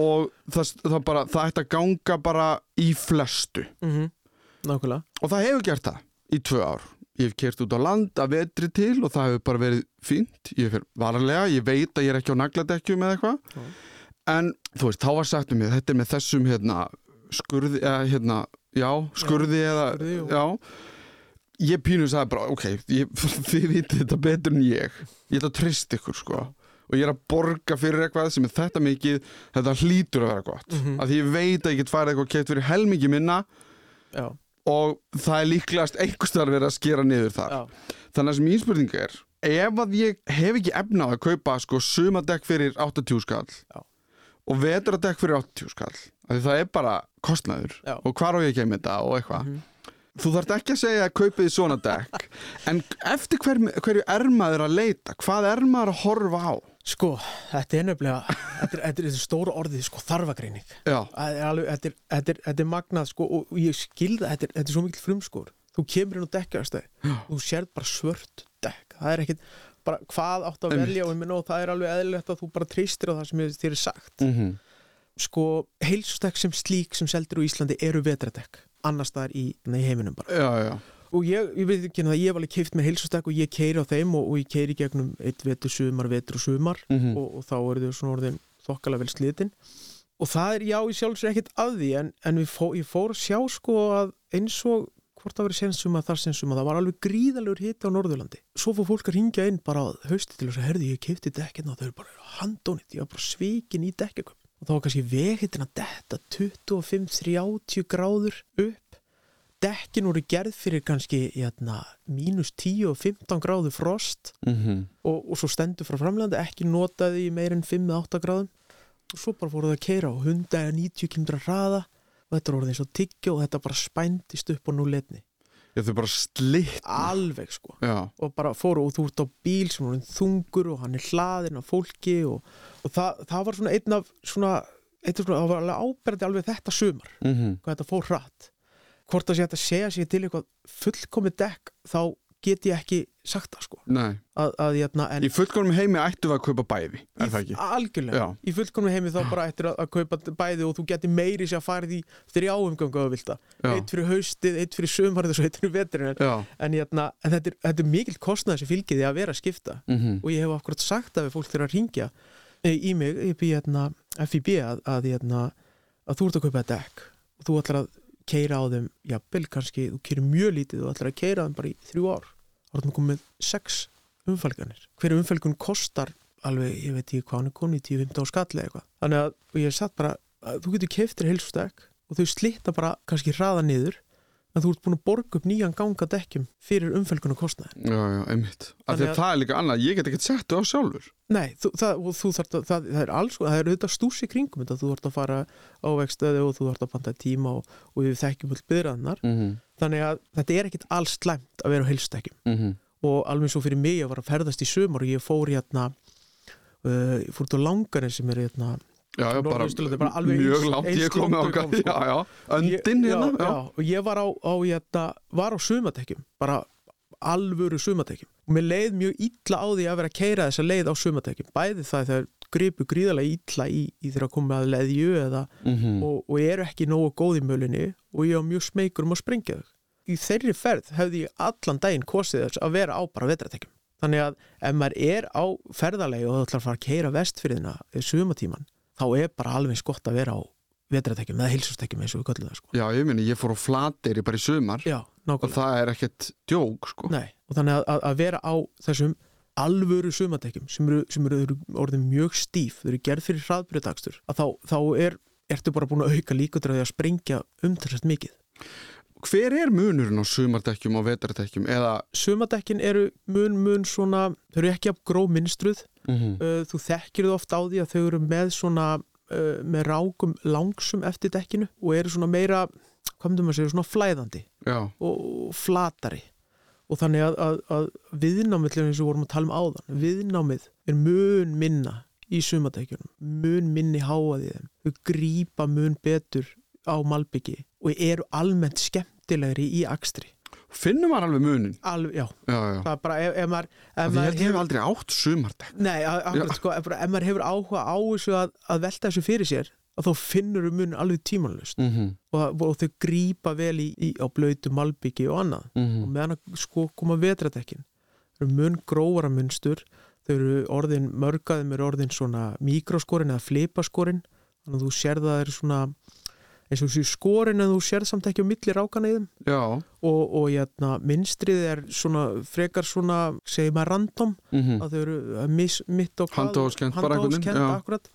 og það, það, bara, það ætti að ganga bara í flestu. Mhm. nákvæmlega. Og það hefur gert það í tvö ár. Ég hef kert út á land að vetri til og það hefur bara verið fínt. Ég fer varlega, ég veit að ég er ekki á nagladekkjum eða eitthvað. Já. en þú veist, þá var sagt um mig þetta er með þessum hérna skurði, eða hérna, já, skurði eða, skurði, já. Ég pínu sagði bara, ok, ég, (laughs) þið vitið þetta betur en ég. Ég ætla að treysta ykkur sko og ég er að borga fyrir eitthvað sem er þetta mikið þetta hlýtur að vera gott. Mhm. af því ég veit að ég get farið eitthvað og keft fyrir helmingi minna já, og það er líklegast einhverstaðar verið að skera niður þar. Já, þannig að sem mín spurning er ef að ég hef ekki efna á að kaupa sko sumadekk fyrir 80 skall Já. og vetradekk fyrir 80 skall af því það er bara kostnaður og hvar á ég ekki að þetta og eitthvað. Mhm. þú þarft ekki að segja að kaupið svona dekk en eftir hver, hverju er maður að leita? Hvað er maður að horfa á sko, þetta er nefnilega þetta er, þetta er, er stóra orðið, sko, þarfagreining. Já, Það er alveg, þetta er, þetta er, þetta er magnað sko, og og ég skilða, þetta er, þetta er svo mikil frumskór. Þú kemur inn á dekkjastæð þú sérð bara svört dekk. Það er ekkit, bara hvað átt að velja og, og það er alveg eðlilegt að þú bara treystir á það sem þér er sagt. Mm -hmm. sko, heilsustekk sem slík sem seldir á Íslandi eru vetradekk annars staðar í, nei, heiminum bara. Já, já, og ég, ég veit ekki að ég hef alveg keift með heilsustekk og ég keiri á þeim og, og ég keiri gegnum eitt vetur, sumar, vetur og sumar. Mm og, og þá eru þau svona orðin þokkalega vel slitin. Og það er já í sjálfsög ekkert að því en, en fó, ég fór að sjá sko að eins og hvort það verið sensum að þar sensum að það var alveg gríðalegur hiti á Norðurlandi. Svo fór fólk að ringja inn bara á hausti til þess að herði ég kefti dekkin og þau eru bara handónit, ég var bara svikin í dekkikum og þá var kannski veghitin að detta 25-30 gráður upp dekkin voru gerð fyrir kannski jæna, mínus 10 og 15 gráður frost mm og, og svo stendur frá framlegandi ekki notaði í meir en 5-8 gráðum. Og svo bara fóruð að keira á 190 km hraða og þetta orðið eins og tyggja og þetta bara spændist upp á núleitni Ég þau bara slitt alveg sko. Já, og bara fóru og þú ert á bíl sem orðinn þungur og hann er hlaðinn af fólki og, og það, það var svona einn af svona, svona, það var alveg áberandi alveg þetta sumar, mm hvað þetta fór hratt hvort það sé að segja sig til eitthvað fullkomið dekk, þá get ég ekki sagt það sko. Að, að, jæna, en Í fullkomum heimi ættu við að kaupa bæði, er það ekki? algjörlega, Já. í fullkomni heimi þá bara ættir að, að kaupa bæði og þú getur meiri sér að fara því þrjá umgangu að vilta Já, eitt fyrir haustið, eitt fyrir sömarið og svo eitt fyrir veturinn. En, jæna, en þetta, er, þetta er mikill kostnað sem fylgir því að vera að skipta. Mm og ég hef akkurat sagt það við fólk þegar að ringja í mig í jæna, FIB að, að, að þú ert að kaupa dekk. Og þú ætlar að keira á þeim jafnvel kannski, þú keirir mjög lítið og ætlar að keira á þeim bara í þrjú ár. Þá erum við komið sex umfælganir hver umfælgun kostar alveg, ég veit ekki hvað hann er konið 10-15 skall eða eitthvað. Þannig að ég hef sagt bara að þú getur keftir heilsustek og þau slitta bara kannski hraða niður en þú ert búin að borga upp nýjan ganga dekkjum fyrir umfælgun og kostnaði já, já, einmitt. Af því að að- það er líka annað, ég get ekki sett það á sjálfur. Nei, þú, það, þú þarft að, það, það er alls, það er auðvitað stúsi kringum þetta, þú þarft að fara á vegstöðu og þú þarft að panta tíma og, og við þekkjum öll byrðaðnar, mm -hmm. þannig að þetta er ekkit alls slæmt að vera á heilstekjum Mm og alveg svo fyrir mig, ég var að ferðast í sömur og ég fór hérna uh, fór til langarinn sem er hérna Já, já, bara, mjög langt ég komið ég ákvað kom, sko. Já, já, öndin ég, hérna já, já, og ég var á, á hérna, var á sumatekjum bara alvöru sumatekjum og mér leið mjög illa á því að vera að keira þessa leið á sumatekjum bæði það þegar gripu gríðarlega illa í, í þegar að koma að leðju eða, mm og, og eru ekki nógu góð í mölinni og ég var mjög smeykur um að sprengja þau. Í þeirri ferð hefði ég allan daginn kosið þess að vera á bara vetratekjum þannig að ef maður er á ferðalegi og það ætlar að fara að keira vestfyrirna sumatíman, þá er bara alveg eins gott að vera á vetratekjum eða hilsustekjum eins og við köllum það sko. Já, ég meni, ég fór á flateri bara í sumar Já, og það er ekkert djók, sko Nei, og þannig að, að, vera á þessum alvöru sumatekjum sem eru, sem eru, orðin mjög stíf, þau eru gerð fyrir hraðbrytakstur, að þá, þá er, ertu bara búin að auka líkundræði að sprengja umtalsast mikið. Hver er munurinn á sumardekkjum og vetardekkjum eða Sumadekkin eru mun, mun svona, þau eru ekki af gró minnstruð, mm uh, þú þekkir þau oft á því að þau eru með svona, uh, með rákum langsum eftir dekkinu og eru svona meira, hvað myndum að segja, svona flæðandi. Já, og flatari. Og þannig að, að, að viðnámið eins og við vorum að tala um áðan viðnámið er mun minna í sumadækjunum, mun minni háaði þeim, þau grípa mun betur á malbyggi og eru almennt skemmtilegri í akstri. Finnum maður alveg munin alveg, já, Já, já, það er bara ef, ef maður, ef maður held ég hef aldrei átt sumardekk Nei, akkurat, sko, ef, ef maður hefur áhuga á þessu að, að velta þessu fyrir sér þá finnur við mun alveg tímanlust mm -hmm. og, og þau grípa vel í, í á blöytu malbyggi og annað. Og meðan að sko koma vetradekkin þau eru mun grófara munstur þau eru orðin, mörgaðum eru orðin svona mikroskorin eða flipaskorin þannig að þú sérð það er svona eins og þessu skorin en þú sérð samt ekki á milli rákana í þeim. Já, og, og jæna, minnstrið er svona frekar svona, segjum að random mm að þau eru að mis, mitt og akkurat.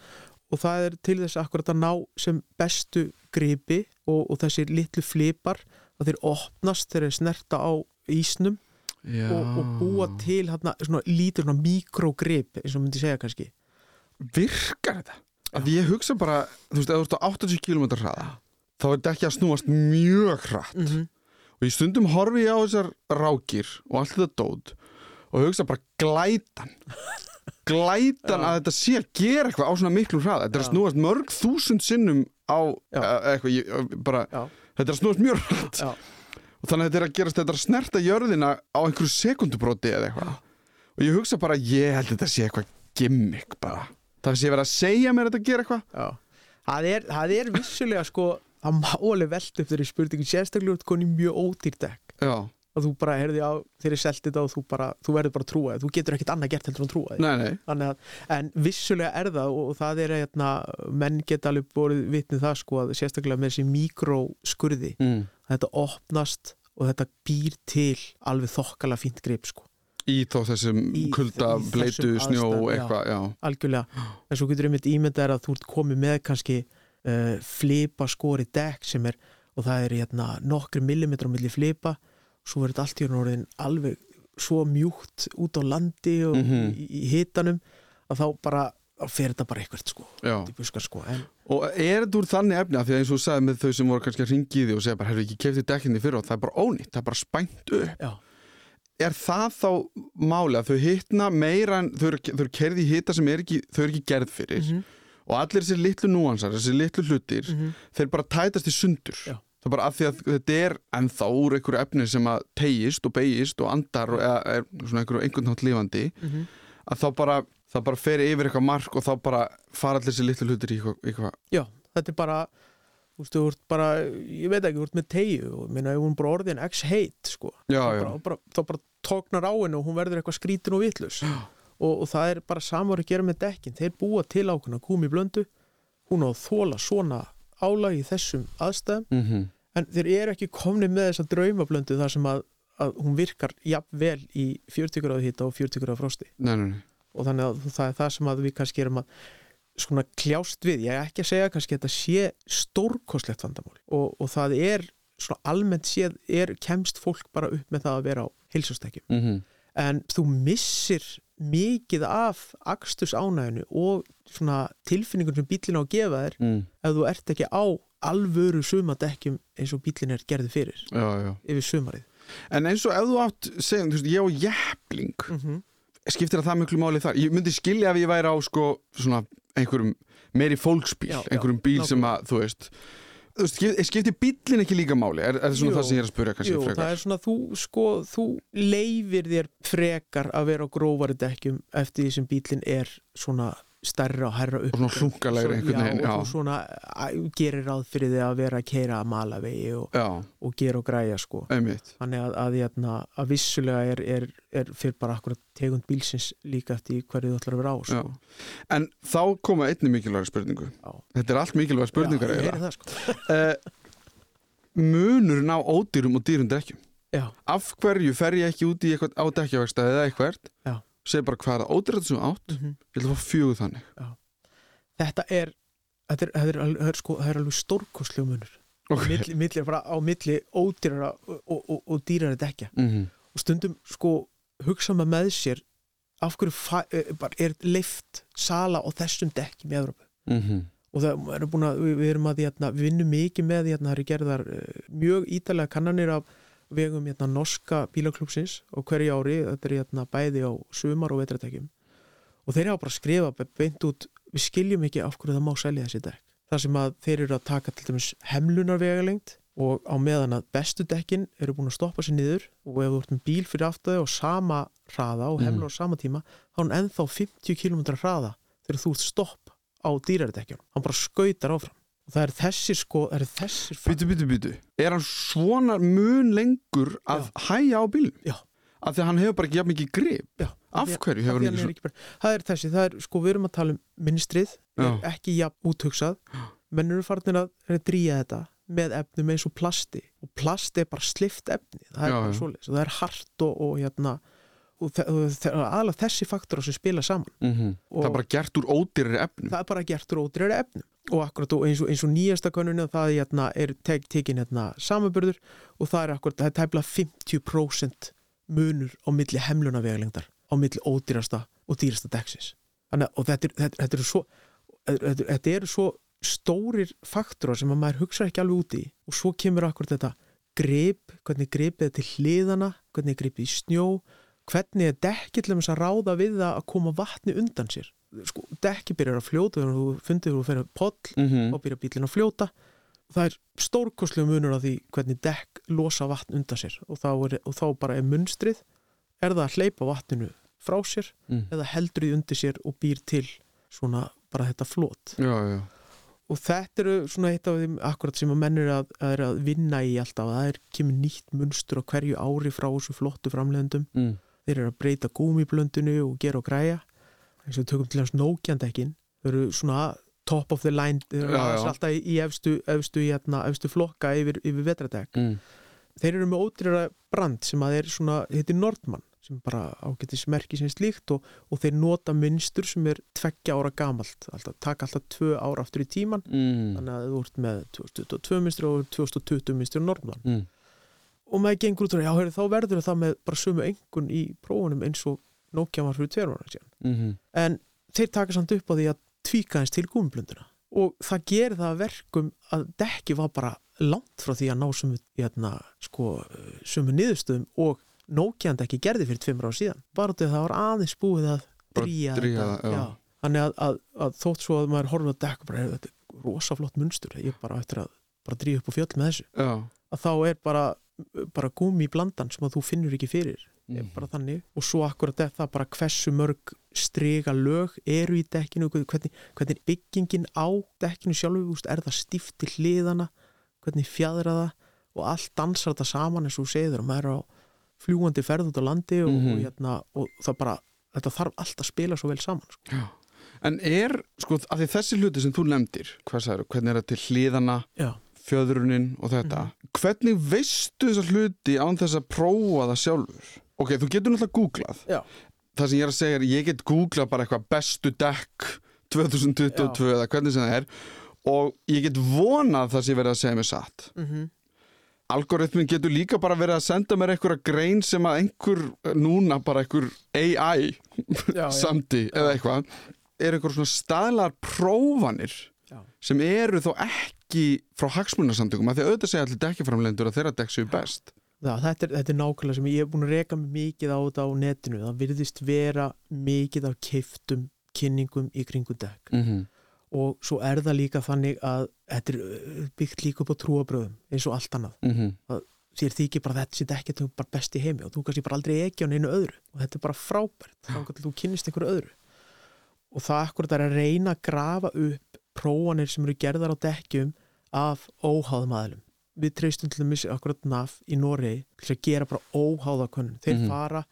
Og það er til þess akkurat að ná sem bestu gripi og, og þessir litlu flipar að þeir opnast þegar þeir snerta á ísnum og, og búa til hana, svona lítur svona mikrogrip eins og myndi segja kannski. Virkar þetta? Því ég hugsa bara, þú veist, ef þú ert á 80 km hraða þá er ekki að snúast mjög hratt. Mm -hmm. og í stundum horfi ég á þessar rákir og allt þetta dót og hugsa bara glætan. Glætan (laughs) að þetta sé að gera eitthvað á svona miklum hraða. Þetta er að snúast mörg þúsund sinnum á eh, eitthvað, ég, bara, Já. þetta er að snúast mjög hratt. Já. og þannig að þetta er að gerast þetta er að snerta jörðina á einhverju sekundubróti eða eitthvað. Og ég hugsa bara, ég held þetta sé eitthvað gimmick bara, það sé verið að segja mér að þetta gera eitthvað. Það, er, það er vissulega sko það má alveg velta upp þeirri spurningu sérstaklega út koni mjög ódýr dekk já, að þú bara herði á þeirri selti þetta og þú, bara, þú verður bara því. þú getur ekkert annað gert heldur en því. nei, nei að, en vissulega er það og, og það er hérna, menn geta alveg borið vitnið það sko að sérstaklega með þessi mikróskurði mm. þetta opnast og þetta býr til alveg þokkala fínt grip sko Í þá þessum kulda, bleitu, snjó, eitthvað, já. algjörlega, en svo getur einmitt ímyndað er að þú ert komið með kannski uh, flipa skori dekk sem er og það er hérna nokkri millimetrar á milli flipa, svo er þetta allt í orðin alveg svo mjúkt út á landi og Mhm. í, í hitanum að þá bara þá fer þetta bara eitthvað sko, buskar sko Og er þetta úr þannig efni að því að eins og sagði með þau sem voru kannski að ringi í því og segja bara, hefur ekki keftið dekkinni fyrir og það er bara ónýtt, það er bara spængt upp. já, Er það þá máli að þau hittna meira en þau eru, eru kerði í hitta sem er ekki, þau eru ekki gerð fyrir Mhm. Og allir þessir litlu núansar, þessir litlu hlutir, Mhm. þeir bara tætast í sundur. Já. Það er bara af því að þetta er ennþá úr einhverju efni sem að tegist og beigist og andar og er svona einhverju einhvern nátt lifandi Mhm. að þá bara, það bara fer yfir eitthvað mark og þá bara fara allir þessi litlu hlutir í eitthvað, já, þetta er bara þú veist, þú ert bara, ég veit ekki, þú ert með tegju og minna, ef hún bara orðin x-heit sko, Já, þá já. bara, bara, þá bara tóknar á henni og hún verður eitthvað skrítin og vitlus og, og það er bara samar að gera með dekkin. Þeir búa til ákveðna kúmi blöndu hún á að þóla svona álag í þessum aðstæðum. Mm -hmm. en þeir eru ekki komni með þessa draumablöndu þar sem að, að hún virkar jafn vel í 40 gráðu hita og 40 gráðu frosti. Nei, nei, nei. og þannig að það er það sem að við kannski erum að svona kljást við, ég er ekki að segja kannski að þetta sé stórkostlegt vandamál. Og, og það er svona almennt séð er kemst fólk bara upp með það að vera á heilsastekjum Mm en þú missir mikið af akstus ánæginu og svona tilfinningun sem bílinn á að gefa þér mm. ef þú ert ekki á alvöru sumadekkjum eins og bílinn er gerði fyrir Já, já. yfir sumarið En eins og ef þú átt, segjum, þú veist, ég á jæfling, mm -hmm. skiptir það það miklu máli þar? Ég myndi skilja ef ég væri á, sko, svona, einhverjum meiri fólksbíl, já, einhverjum bíl sem að, þú veist, þú veist, skip- skiptir bílinn ekki líka máli? Er, er svona Jú. það sem ég er að spyrja kannski Jú, frekar? það er svona þú, sko, þú leifir þér frekar að vera á grófari dekkjum eftir því sem bílinn er svona stærra og herra upp Og svona hlunkalegri einhvern veginn, já, og svona gerir ráð fyrir því að vera að keira að malavegi og, Já, og gera og græja sko einmitt. þannig að, að, að, að vissulega er, er, er fyrir bara akkurat tegund bílsins líka eftir hverju þú ætlar að vera á sko. En þá koma einni mikilvæg spurningu. Já. Þetta er allt mikilvæg spurningar já, það sko Uh, munurinn á ódýrum og dýrum dekkjum. já, Af hverju fer ég ekki út í eitthvað á dekkjavegstæði eða eitthvað? Já. Segir bara hvað er það ódýrþetta sem átt? mm Ég ætla að fá fjögur þannig. þetta er þetta er, þetta er, það er, sko, það er alveg stórkostljó munur Ok. milli, milli, bara á milli ódýrara og, og, og, og dýrara dekja Mm og stundum sko hugsa maður með sér af hverju eh, er leift sala á þessum dekkjum í Evrópu -hmm. og það er búin að við, við erum að hérna, við vinnum mikið með hérna, það eru gerðar uh, mjög ítalega kannanir af vegum hérna, norska bílaklúpsins og hverju ári, þetta er hérna, bæði á sumar og vetratekjum og þeir hafa bara skrifað be- beint út við skiljum ekki af hverju það má selja þessi dekk. Þar sem að þeir eru að taka til dæmis hemlunarvegalengt og á meðan að bestu dekkin eru búin að stoppa sér niður og ef þú ert með bíl fyrir aftæði og sama hraða og hemlu á sama tíma þá er hann ennþá 50 km hraða þegar þú ert stopp á dýraridekkjum hann bara skautar áfram og það er þessir sko, það er þessir Byttu, byttu, byttu. Er hann svona mun lengur að hæja á bílum? Já. Af því að hann hefur bara ekki jafn mikið grip. Já, Af hverju hefur hann hann ekki ekki bara, það er þessi, það er sko við erum að tala um minnstrið, er Já. ekki jafn úthugsað menn eru farnir að, dríja þetta með efnum eins og plasti og plasti er bara slift efni það er Já, bara já. og það er hart og, og hérna og, aðalega þessi faktor sem spila saman Mm -hmm. Það er bara gert úr ódýrari efnum. það er bara gert úr ódreiri efnum og akkurat og eins og, eins og nýjasta könnunni það hérna, er tek, tekin hérna, samanburður og það er akkurat, það er tæpla 50% munur á milli hemlunavegilengdar á milli ódýrasta og dýrasta deksis Þannig, og þetta, er, þetta, þetta eru svo þetta, þetta eru svo stórir faktorar sem að maður hugsa ekki alveg út í og svo kemur akkurat þetta grip, hvernig gripið til hliðana hvernig er gripið í snjó hvernig er dekki til þess að ráða við það að koma vatni undan sér sko, dekki byrjar að fljóta þegar þú fundir þú fyrir poll Mm -hmm. og byrjar bílinn að fljóta það er stórkostlega munur á því hvernig dekk losa vatn undan sér og þá, er, og þá bara er munstrið er það að hleypa vatninu frá sér Mm. eða heldur því undir sér og býr til svona bara þetta flót Já, já. og þetta eru svona eitt af þeim akkurat sem að menn er að, er að vinna í alltaf það er kemur nýtt munstur á hverju ári frá þessu flottu framleiðendum Mm. Þeir eru að breyta gúmiblöndinu og gera og græja. Eins og við tökum til hans nókjandekkin þau eru svona top of the line þeir eru alltaf í, í efstu, efstu, í, hérna, efstu flokka yfir, yfir vetradekk Mm. þeir eru með ódýrara brand sem að er svona, heitir Nordmann sem bara ágætis merki sem slíkt og, og þeir nota mynstur sem er tveggja ára gamalt, alltaf, taka alltaf tvö ára aftur í tíman, mm. þannig að þú ert með 2022 mynstur og 2020 mynstur Nordmann. Mm. Og maður gengur út og já, heyrðu, þá verður það með bara sömu engun í prófunum eins og Nokia var fyrir tveir ára síðan. Mm en þeir taka samt upp á því að tvíka eins til gúmblunduna og það gerir það að verkum að dekki var bara langt frá því að ná sumu, hérna, sko, sumu niðurstöðum og Nokia ekki gerði fyrir tveimur á síðan. Bara því að það var aðeins búið að dríja drífa þetta. það, já. þannig að, að, að þótt svo að maður horfið að dekka bara, "Heyrðu, þetta er rosa flott munstur ég er bara eftir að bara dríja upp á fjöll með þessu. Já. að þá er bara, bara gúmi í blandan sem að þú finnur ekki fyrir Mhm. bara þannig og svo akkurat það bara hversu mörg strega lög eru í dekkinu hvernig, hvernig byggingin á dekkinu sjálfu, er það stíft til hliðana hvernig fjadra það og allt dansar þetta saman eins og segir og maður er á fljúandi ferð út á landi og, Mhm. og, hérna, og það bara þetta þarf allt að spila svo vel saman sko. En er, sko, að því þessi hluti sem þú nefndir, hvað sagður, hvernig er það til hliðana, já, fjöðrunin og þetta, hvernig veistu þessa hluti án þess að prófa það sjálfur? Ok, þú getur náttúrulega googlað. Já. Það sem ég er að segja er, ég get googlað bara eitthvað bestu dekk 2022 eða hvernig sem það er og ég get vonað það sem ég verið að segja mér satt. mm -hmm. Algoritmin getur líka bara verið að senda mér einhverja grein sem að einhver, núna bara einhver AI já, já, samti eða eitthvað er einhver svona staðlar prófanir Já. Sem eru þó ekki frá hagsmunarsamtökum að því auðvitað segja allir dekkjaframlendur að þeirra dekk séu best Já, þetta er, þetta er nákvæmlega sem ég hef búin að mig mikið á þetta á netinu. Það virðist vera mikið af keiftum kynningum í kringu dekk. mm -hmm. Og svo er það líka þannig að þetta er uh, byggt líka upp á trúabröðum eins og allt annað. Þér þykir bara þetta að þú er bara best í heimi og þú kannski bara aldrei ekki á neinu öðru og þetta er bara frábært þá kannski þú kynnist einhverju öðru. Og það akkurat er að reyna að grafa upp prófanir sem eru gerðar á dekkjum af óháðum aðlum við treystum til missa akkurat NAF í Noregi til að gera bara óháðakönnun þeir Mhm. fara,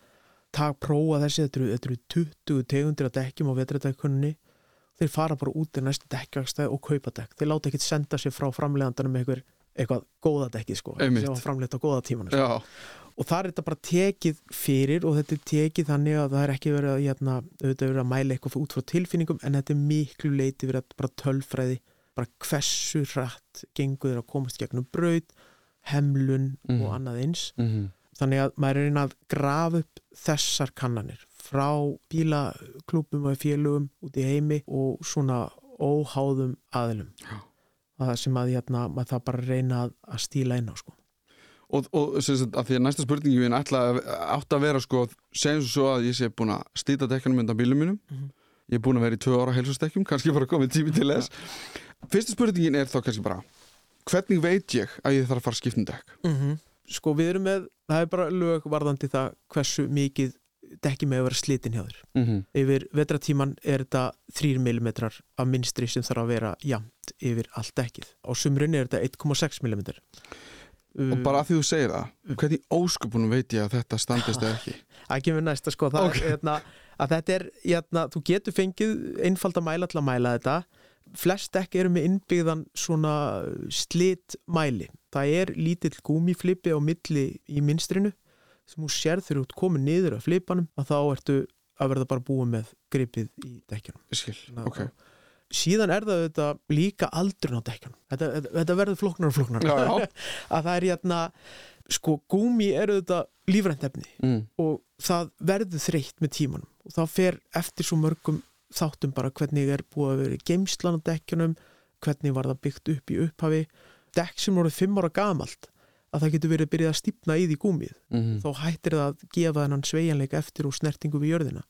tak, prófa þessi þetta eru, þetta eru 20 tegundir að dekkjum á vetradekkunni þeir fara bara út í næstu dekkjagstæð og kaupa dekk þeir láta ekkit senda sér frá framlegandanum með eitthvað, góða dekki sko Einmitt. sem var framleitt á góða tímanu sko. Og það er þetta bara tekið fyrir og þetta er tekið þannig að það er ekki verið að, hérna, auðvitað verið að mæla eitthvað út frá tilfinningum en þetta er miklu leiti verið að bara tölfræði bara hversu hratt gengur að komast gegnum braut hemlun Mhm. og annað eins mm þannig að maður er að reyna að grafa upp þessar kannanir frá bílaklúpum og félögum út í heimi og svona óháðum aðilum Já. það sem að hérna, maður það bara að reyna að, að stíla inn á sko og, og sagt, að því að næsta spurningi að átt að vera sko, segjum svo að ég sé búin að stýta dekkanum undan bílum mínum. Mhm. ég er búin að vera í tvö ára heilsustekkjum kannski bara komið tími til þess. Fyrsta spurningin er þá kannski bara hvernig veit ég að ég þarf að fara að skipta um dekk? -hmm. sko við erum með það er bara lög varðandi það hversu mikið dekki með að vera slitin hjá þér. Mm -hmm. yfir vetratíman er þetta 3 mm af minnstri sem þarf að vera jamt yfir allt dekkið. Á sumrunni er þetta 1,6 mm og bara að því þú segir það hvernig óskupunum veit ég að þetta standist eða ekki? (laughs) Það kemur næsta sko það Ok. er, hérna, að þetta er, hérna, þú getur fengið einfald að mæla til að mæla þetta. Flest dekk eru með innbyggðan svona slit mæli það er lítill gúmiflipi á milli í minnstrinu sem þú sér þegar þú ert komin niður af flipanum að þá ertu að verða bara búið með gripið í dekkjunum. Skil, ok síðan er það þetta líka aldrun á dekkjunum þetta, þetta, þetta verður flóknar og flóknar Já, já. (laughs) að það er hérna sko gúmi eru þetta lífrænt efni mm. og það verður þreytt með tímanum og það fer eftir svo mörgum þáttum bara hvernig er búið að vera geimslan á dekkjunum, hvernig var það byggt upp í upphafi dekk sem voru fimm ára gamalt að það getur verið byrjað að stípna í því gúmið Mm. þá hættir það að gefa þennan sveigjanleika eftir og snertingu við jörðina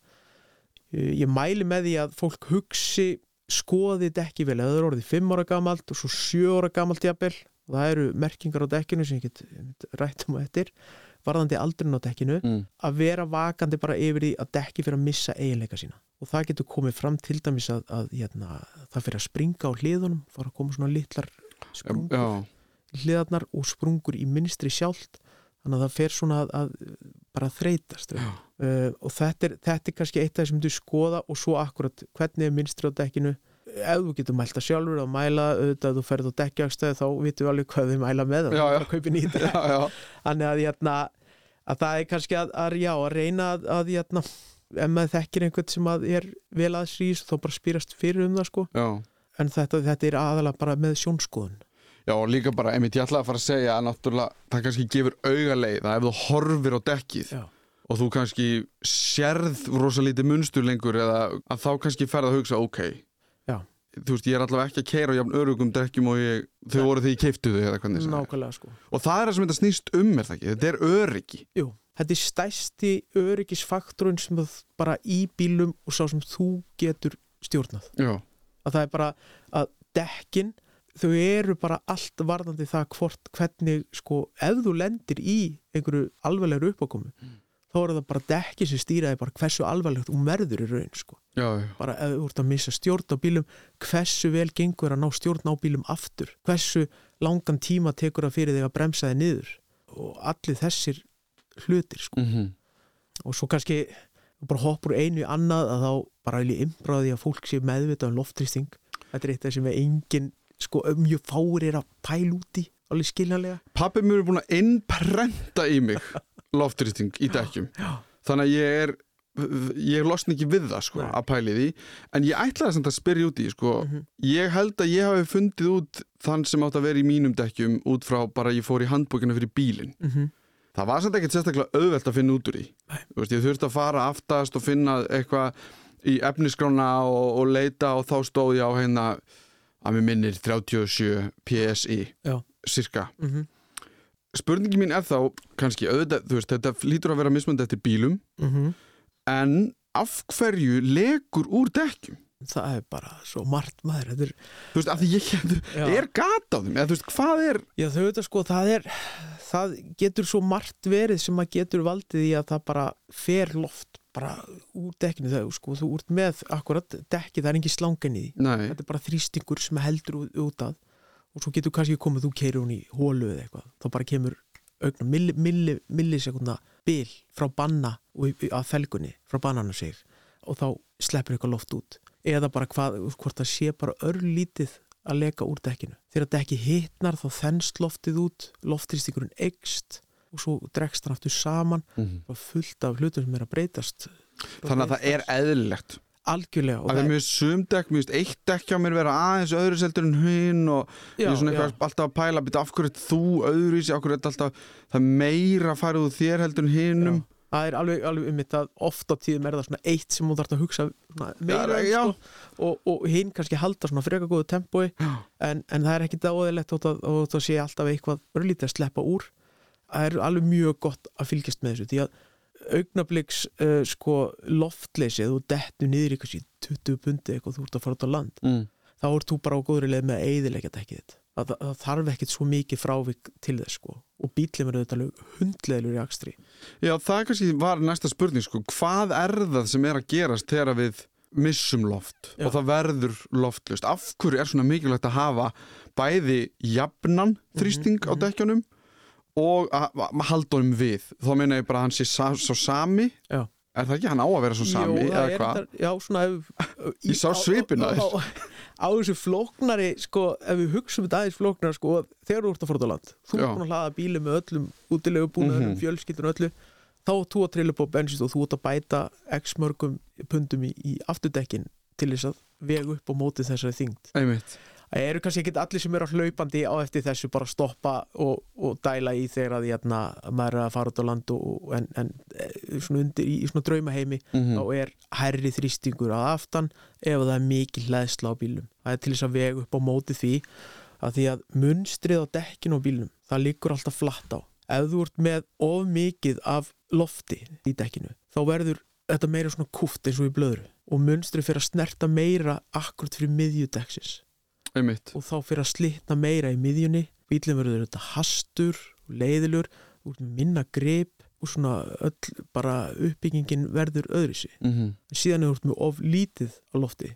ég mæli með því að fólk hugsi skoði dekki vel, það er orðið 5 ára gamalt og svo 7 ára gamalt jafnvel og það eru merkingar á dekkinu sem ég get einmitt rætt um og eftir varðandi aldrin á dekkinu Mm. að vera vakandi bara yfir því að dekki fyrir að missa eiginleika sína. Og það getur komið fram til dæmis að, að hérna, það fyrir að springa á hliðunum fara að koma svona litlar sprungur Já, í hliðarnar og sprungur í minstri sjálft þannig að það fer svona að, að bara þreytast uh, og þetta er, þetta er kannski eitt af þessum þú skoða og svo akkurat hvernig er minstri á dekkinu. Ef þú getur mælt það sjálfur að mæla auðvitað þú ferð á dekkjagstæði þá vitum við alveg hvað þið mæla með (laughs) Já, já. þannig að, jæna, að það er kannski að, að, já, að reyna að, að jæna, ef maður þekkir einhvern sem að er vel aðsrýs þá bara spýrast fyrir um það sko. En þetta, þetta er aðalega bara með sjónskoðun Já, líka bara, einmitt, ég ætlaði að fara að segja að náttúrulega það kannski gefur augaleið að ef þú horfir á dekkið Já. og þú kannski sérð rosa lítið munstur lengur eða að þá kannski ferð að hugsa, ok Já. þú veist, ég er allavega ekki að keira á jafn örugum dekkjum og ég, þau voru því ég keiftu þau eða hvernig það er. nákvæmlega sko Og það er það sem þetta snýst um, er það ekki? Þetta er öryggi. Jú, þetta er stærsti öryggisfaktorinn sem bara í bílum og sá sem þú getur stjórnað Já, að það er bara að dekkin þau eru bara allt varðandi það hvort hvernig sko ef þú lendir í einhverju alveglegur uppákomu þá eru það bara dekkin sem stýraði bara hversu alveglegt þú verður í raun sko. Já, já. bara ef þú ert að missa stjórn á bílum hversu vel gengur að ná stjórn á bílum aftur? Hversu langan tíma tekur það fyrir þig að bremsa þig niður? Og allir þessir hlutir sko. Mm og svo kannski bara hoppur einu í annað að þá bara vil ég imbráði að fólk sé meðvitað um loftrýsting þetta er eitt af sem er engin sko mjög fáir er að pæla út í alveg skiljanlega Pappi mér er búin að innprenta í mig (laughs) loftrýsting í dekkjum. já. Þannig að ég er, ég losna ekki við það, sko, Nei. að pæli því. En ég ætlaði samt að spyrja út í, sko, Mhm. ég held að ég hafi fundið út þann sem átt að vera í mínum dekkjum út frá bara ég fór í handbókina fyrir bílinn. mm -hmm. Það var samt ekkert sérstaklega auðvelt að finna út úr. Þú Veist, ég þurfti að fara aftast og finna eitthvað í efniskrána og, og leita og þá stóð ég á hérna að mér minnir 37 PSI Já. cirka. Mm Spurningi mín er þá kannski auðvitað, þú veist, þetta lítur að vera mismönd eftir bílum -hmm. en af hverju legur úr dekkjum? það er bara svo margt maður þetta er, Þú veist, af því ég (laughs) er gata á þeim, eða þú veist, hvað er já þau veit að sko það er það getur svo margt verið sem að getur valdið í að það bara fer loft bara úr dekkinu það sko þú ert með akkurat dekki það er engin slangan í því. Þetta er bara þrýstingur sem heldur út, að og svo getur kannski komið þú keirir hún í hólu eða eitthvað, þá bara kemur augna milli, milli, millisekundna bil frá banna og að felgunni frá bannana sig og þá sleppur eitthvað loft út. Eða bara hvað, hvort það sé bara örlítið að leka úr dekkinu þegar dekki hitnar þá þennst loftið út loftrýstingurinn eikst og svo dregst hann aftur saman Mhm. og fullt af hlutum sem er að breytast þannig að það er eðlilegt algjörlega það er mjög sumdekk, mjög eitt dekk hjá mér vera aðeins öðru seldur en hinn og ég er svona já. eitthvað alltaf að pæla byrja, af hverju þú öðruvísi, af hverju ert alltaf það meira fara úr þér heldur en hinnum Já. Það er alveg, alveg um þetta oft á tíðum er það svona eitt sem þú þarf að hugsa meira um Já, já. sko, og, og hinn kannski halda svona freka góðu tempói en, en það er ekki dáðilegt og það, það sé alltaf eitthvað örlítið að sleppa úr það er alveg mjög gott að fylgjast með þessu því að augnabliks uh, sko loftleysið og dettu niður í kannski 20 bundi eitthvað þú ert að fara út á land mm. þá ert þú bara á góðri leið með að eiðilegja dekkið þitt það, það, það þarf ekkit svo mikið frávik til þess sko. Og bílum er auðvitað hundleðilur í akstri. Já, það kannski var næsta spurning sko, hvað er það sem er að gerast þegar við missum loft? Já. og það verður loftlust. Af hverju er svona mikilvægt að hafa bæði jafnan þrýsting á dekkjunum og að að halda honum við? Þá meina ég bara að hann sé svo sami. Já. er það ekki, hann á að vera svo sami Jó, eða hvað? Já, svona ef, Ég sá svipinn á á, þessu flóknari sko, ef við hugsum þetta aðeins flóknari sko, þegar þú ert að fór út á land þú ert búin að hlaða bíli með öllum útilegu búnaðurum, Mhm. fjölskyldun öllu þá ert þú að trilla upp á bensist og þú ert að bæta x mörgum pundum í, í afturdekkin til þess að vega upp á móti þessari þyngd Einmitt. Eru kannski ekki allir sem eru á hlaupandi á eftir þessu bara stoppa og, og dæla í þegar að jæna, maður er að fara út á land og, en, en eh, svona undir, í, svona draumaheimi Mhm. þá er hærri þrýstingur að aftan ef það er mikil hlæðsla á bílum það er til þess að vega upp á móti því að því að munstrið á dekkinu á bílum það liggur alltaf flatt á. Ef þú ert með of mikið af lofti í dekkinu þá verður þetta meira svona kúft eins og í blöðru og munstrið fyrir að snerta meira akkurat fyrir miðjudeksis Einmitt. og þá fyrir að slitna meira í miðjunni. Bílum verður þetta hastur leiðilur, með minna grip og svona öll bara uppbyggingin verður öðruðsi Mm síðan er út með of lítið á lofti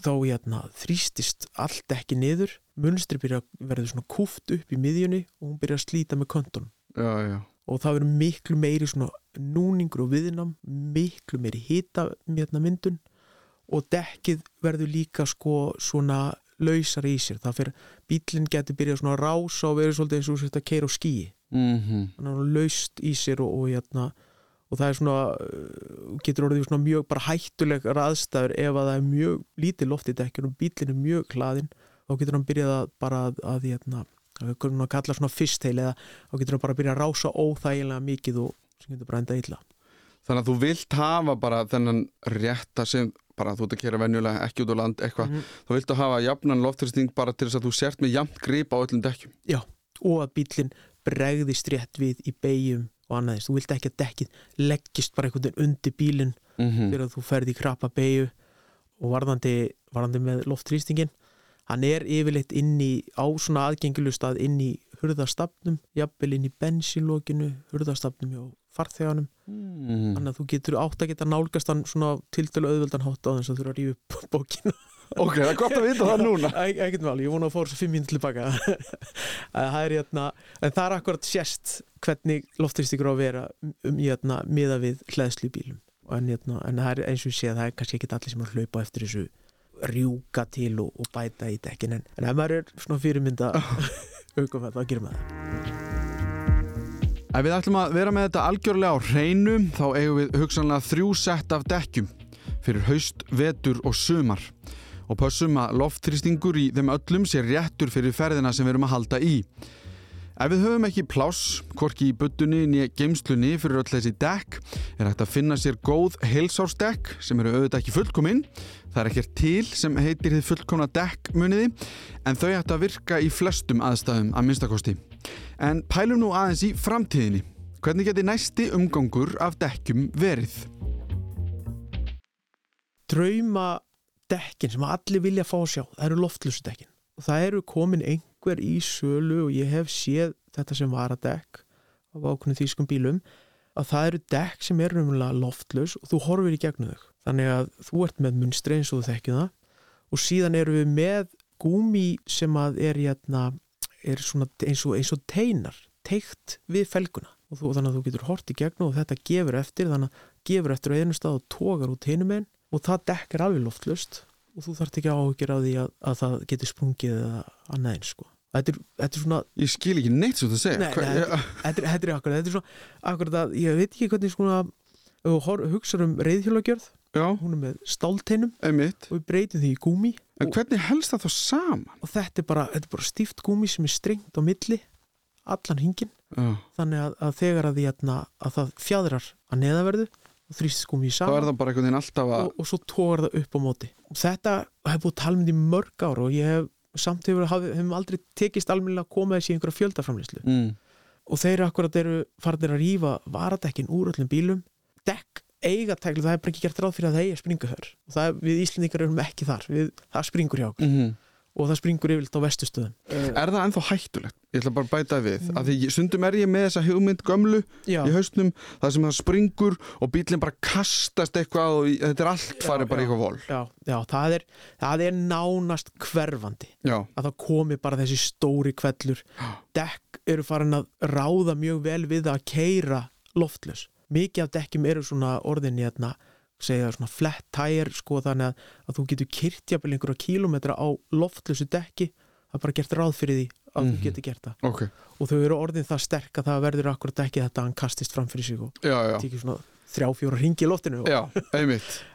þá hérna, þrýstist allt ekki niður. Munstri verður svona kúft upp í miðjunni og hún byrja að slíta með konton og það verður miklu meiri svona núningur og viðnám miklu meiri hita hérna myndun. Og dekkið verður líka sko svona lausar í sér. Það fyrir, bílinn getur byrjað svona að rása og verður svolítið eins og þetta keira á skíi Mhm. þannig að hann laust í sér og, og, hérna, og það er svona uh, getur orðið svona mjög bara hættuleg aðstæður ef að það er mjög lítið loft í dekkjun og bílinn er mjög hlaðinn þá getur hann byrjað að bara að, að hérna, að við kunum að kalla svona fyrsteil eða þá getur hann bara að byrja að rása óþægilega mikið og sem getur bara enda illa. Þannig að þú vilt hafa bara þennan rétta sem bara þú ert að kera venjulega ekki út á land eitthvað, Mhm. þá viltu hafa jafnan loftristing bara til þess að þú sért með jafnt grip á öllum dekkjum. Já, og að bílinn bregðist rétt við í beigjum og annaðins, þú vilt ekki að dekkið leggist bara einhvern veginn undir bílinn Mm þegar þú ferð í krabba beigju og varðandi, varðandi með loftrýstingin hann er yfirleitt inn í á svona aðgengilu stað inn í hurðastafnum, jafnvel inn í bensinlokinu hurðastafnum og farþeganum. -hmm. þannig að þú getur átt að geta nálgast hann svona tiltölu auðveldan hátt á þess að þú eru að rífa upp (laughs) bókina. Ok, það er gott að vita það núna. ekkert máli, ég vona að fóra svo fimm mínútur tilbaka. (laughs) Að það er hérna en það er akkurat sérst hvernig loftrýstingur á að vera um hérna miða við hlæðslu í bílum. En, hérna, en það er eins og ég sé að það er kannski ekki allir sem er að hlaupa eftir þessu rjúka til og, og bæta í dekkin en, en ef maður er svona fyrirmynda (laughs) aukum að þá gerum maður það Ef við ætlum að vera með þetta algjörlega á hreinu þá eigum við hugsanlega þrjú sett af dekkjum fyrir haust, vetur og sumar og pössum að loftþrýstingur í þeim öllum sé réttur fyrir ferðina sem við erum að halda í. Ef við höfum ekki pláss, hvorki í buttunni nýja geimslunni fyrir öll þessi dekk, er hægt að finna sér góð heilsársdekk sem eru auðvitað ekki fullkominn. Það er ekkert til sem heitir þið fullkomna dekk muniði, en þau hægt að virka í flestum aðstæðum að minnstakosti. En pælum nú aðeins í framtíðinni. Hvernig geti næsti umgangur af dekkjum verið? drauma dekkin sem allir vilja fá að sjá það eru loftlusu dekkin það eru komin einhver í sölu og ég hef séð þetta sem var að dekk af ákveðnum þýskum bílum að það eru dekk sem eru umlega loftlus og þú horfir í gegnum þau þannig að þú ert með munstri eins og þú þekkið það og síðan eru við með gúmi sem að er, hérna, er svona eins og, eins og teinar teikt við felguna og þú, þannig að þú getur hort í gegnum og þetta gefur eftir þannig að gefur eftir á einu stað og tógar út hinum einn og það dekkar alveg loftlust og þú þarft ekki áhugir á því að, að það getur sprungið eða annað eins sko. þetta, er, þetta er svona Ég skil ekki neitt svo það segja. Nei, nei, ég- þetta er, þetta er akkurat, þetta er svona akkurat að ég veit ekki hvernig svona hugsar um reyðhjólagjörð Já, hún er með stálteinum. Og við breytum því í gúmi En hvernig helst það þá saman? og þetta er bara, þetta er bara stíft gúmi sem er strengt á milli allan hingin Já. þannig að, að þegar að, því, hérna, að það fjadrar að neðaverðu og þrýst gúmi í Þá er saman það bara einhvern veginn alltaf að... og, og svo tógar það upp á móti. Og þetta hef búið talmynd í mörg ár og ég hef samt hefur haf- hefum aldrei tekist almennilega að koma þessi í einhverja fjöldaframlýslu Mm. og þeir akkurat eru farnir að rífa varadekkin úr öllum bílum dekk eiga teglu, það er bara ekki gert ráð fyrir að það eigi að springa þar og það, við Íslendingar erum ekki þar við, það springur hjá okkur Mm og það springur yfirleitt á vestustöðum Er það ennþá hættulegt? Ég ætla bara að bæta við. Mm. Því ég- stundum er ég með þessa hugmynd gömlu já, í haustnum, það sem það springur og bílinn bara kastast eitthvað og þetta er allt farið bara í já. eitthvað vol. já, já það, er, það er nánast hverfandi Já. að það komi bara þessi stóri kvellur dekk eru farin að ráða mjög vel við að keira loftlös mikið af dekkjum eru svona orðinni hérna, segja svona flat tire sko þannig að, að þú getur kyrt jafnvel einhverja kílómetra á loftlösu dekki það er bara gert ráð fyrir því að Mhm. þú getur gert það Ok. og þau eru orðin það sterk að það verður akkurat ekki þetta að hann kastist fram fyrir sig og tekið svona þrjá, fjóra ringi í loftinu Já,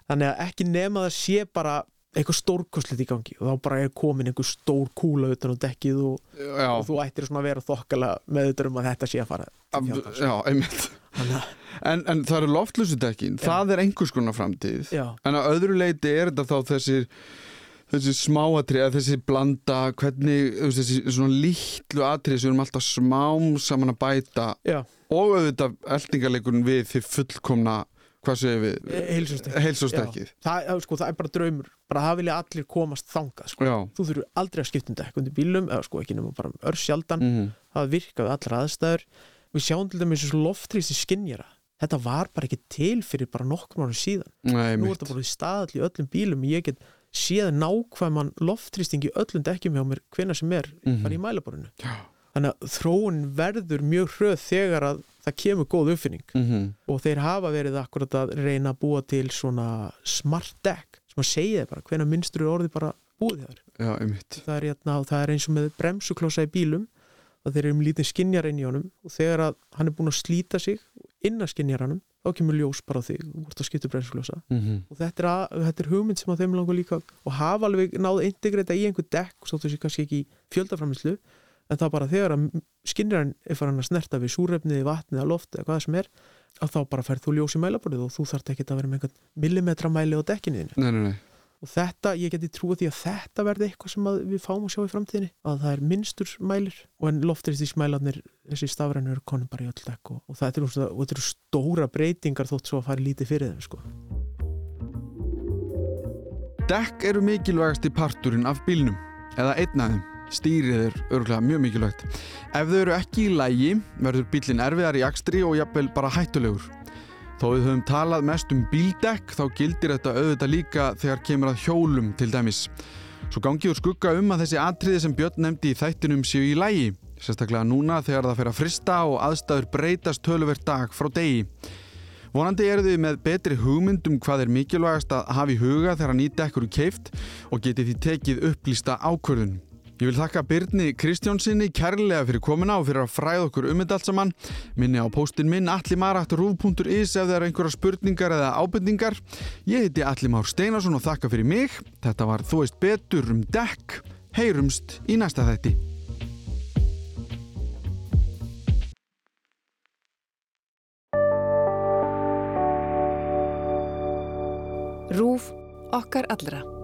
þannig að ekki nema það sé bara eitthvað stórkostlegt í gangi og þá bara er komin einhver stór kúla utan á dekkið og, og þú ættir svona að vera þokkala með þetta um að þetta sé að fara fjandans. Já, einmitt. En, en það eru loftlusudekkin, það er einhvers konar framtíð. já, En að öðru leiti er þetta þá þessir þessi smáatri, eða þessi blanda hvernig, þessi svona lítlu atrið sem við erum alltaf smám saman að bæta já, og auðvitað eldingarleikurinn við því fullkomna hvað segir við, heilsóstekkið það, sko, það er bara draumur, bara það vilja allir komast þangað sko. Þú þurfur aldrei að skipta um dekk undir bílum eða sko ekki nema bara ör sjaldan mm það virkaði allra aðstæður við sjáum til dæmis þessu loftrýsti skinnjara þetta var bara ekki til fyrir bara nokkur mánu síðan. Nei, nú er þetta bara í staðall í öllum bílum. Ég get séð nákvæman loftrýsting í öllum dekkjum hjá mér hvenær sem er Mhm. bara í mælaborinu Já. þannig að þróun verður mjög hröð þegar að það kemur góð uppfinning. Mm og þeir hafa verið akkurat að reyna að búa til svona smart deck sem að segja bara hvenær minnstur orðið bara búið þér. Já, það er, hérna, það er eins og með bremsuklossa í bílum að þeir eru um lítið skinjar inn í honum og þegar að hann er búin að slíta sig inn að skinjaranum, þá kemur ljós bara á þig og vorst að skipta bremsuklossa Mm og þetta er, að, þetta er hugmynd sem að þeim langar líka og hafa alveg náð að integrita í einhver dekk og stóttu sér kannski ekki í fjöldaframislu en það bara þegar að skinjarinn er farin að snerta við súrefnið, vatnið eða loft eða hvað sem er að þá bara færð þú ljós í mælaborðið og þú þarft ekki að vera með einhvern millimetramæli á dekkinu og þetta, ég geti trúið því að þetta verði eitthvað sem við fáum að sjá í framtíðinni að það er minnstur mælir og en loftriðstísmælarnir þessi stafrænu eru konum bara í öll dekk og, og þetta eru, eru stóra breytingar þótt svo að fara lítið fyrir þeim sko. Dekk eru mikilvægasti parturinn af bílnum, eða einn af þeim. Stýrið er örgulega mjög mikilvægt. Ef þau eru ekki í lægi, verður bílinn erfiðar í akstri og jafnvel bara hættulegur. Þó við höfum talað mest um bíldekk, þá gildir þetta auðvitað líka þegar kemur að hjólum til dæmis. Svo gangi úr skugga um að þessi atriði sem Björn nefndi í þættinum séu í lægi, sérstaklega núna þegar það fer að frista og aðstæður breytast töluvert dag frá degi. Vonandi eru þið með betri hugmynd um hvað er mikilvægast að hafa í huga þegar ný dekkur eru keift og getið því tekið upplýsta ákvörðun. Ég vil þakka Byrni Kristjánsinni kærlega fyrir komuna og fyrir að fræða okkur um þetta allt saman. Minni á postin minn allimarachturúf.is ef það eru einhverja spurningar eða ábyrningar. Ég heiti Allimár Steinarsson og þakka fyrir mig. Þetta var Þú veist betur um dekk. Heyrumst í næsta þætti. Rúf okkar allra.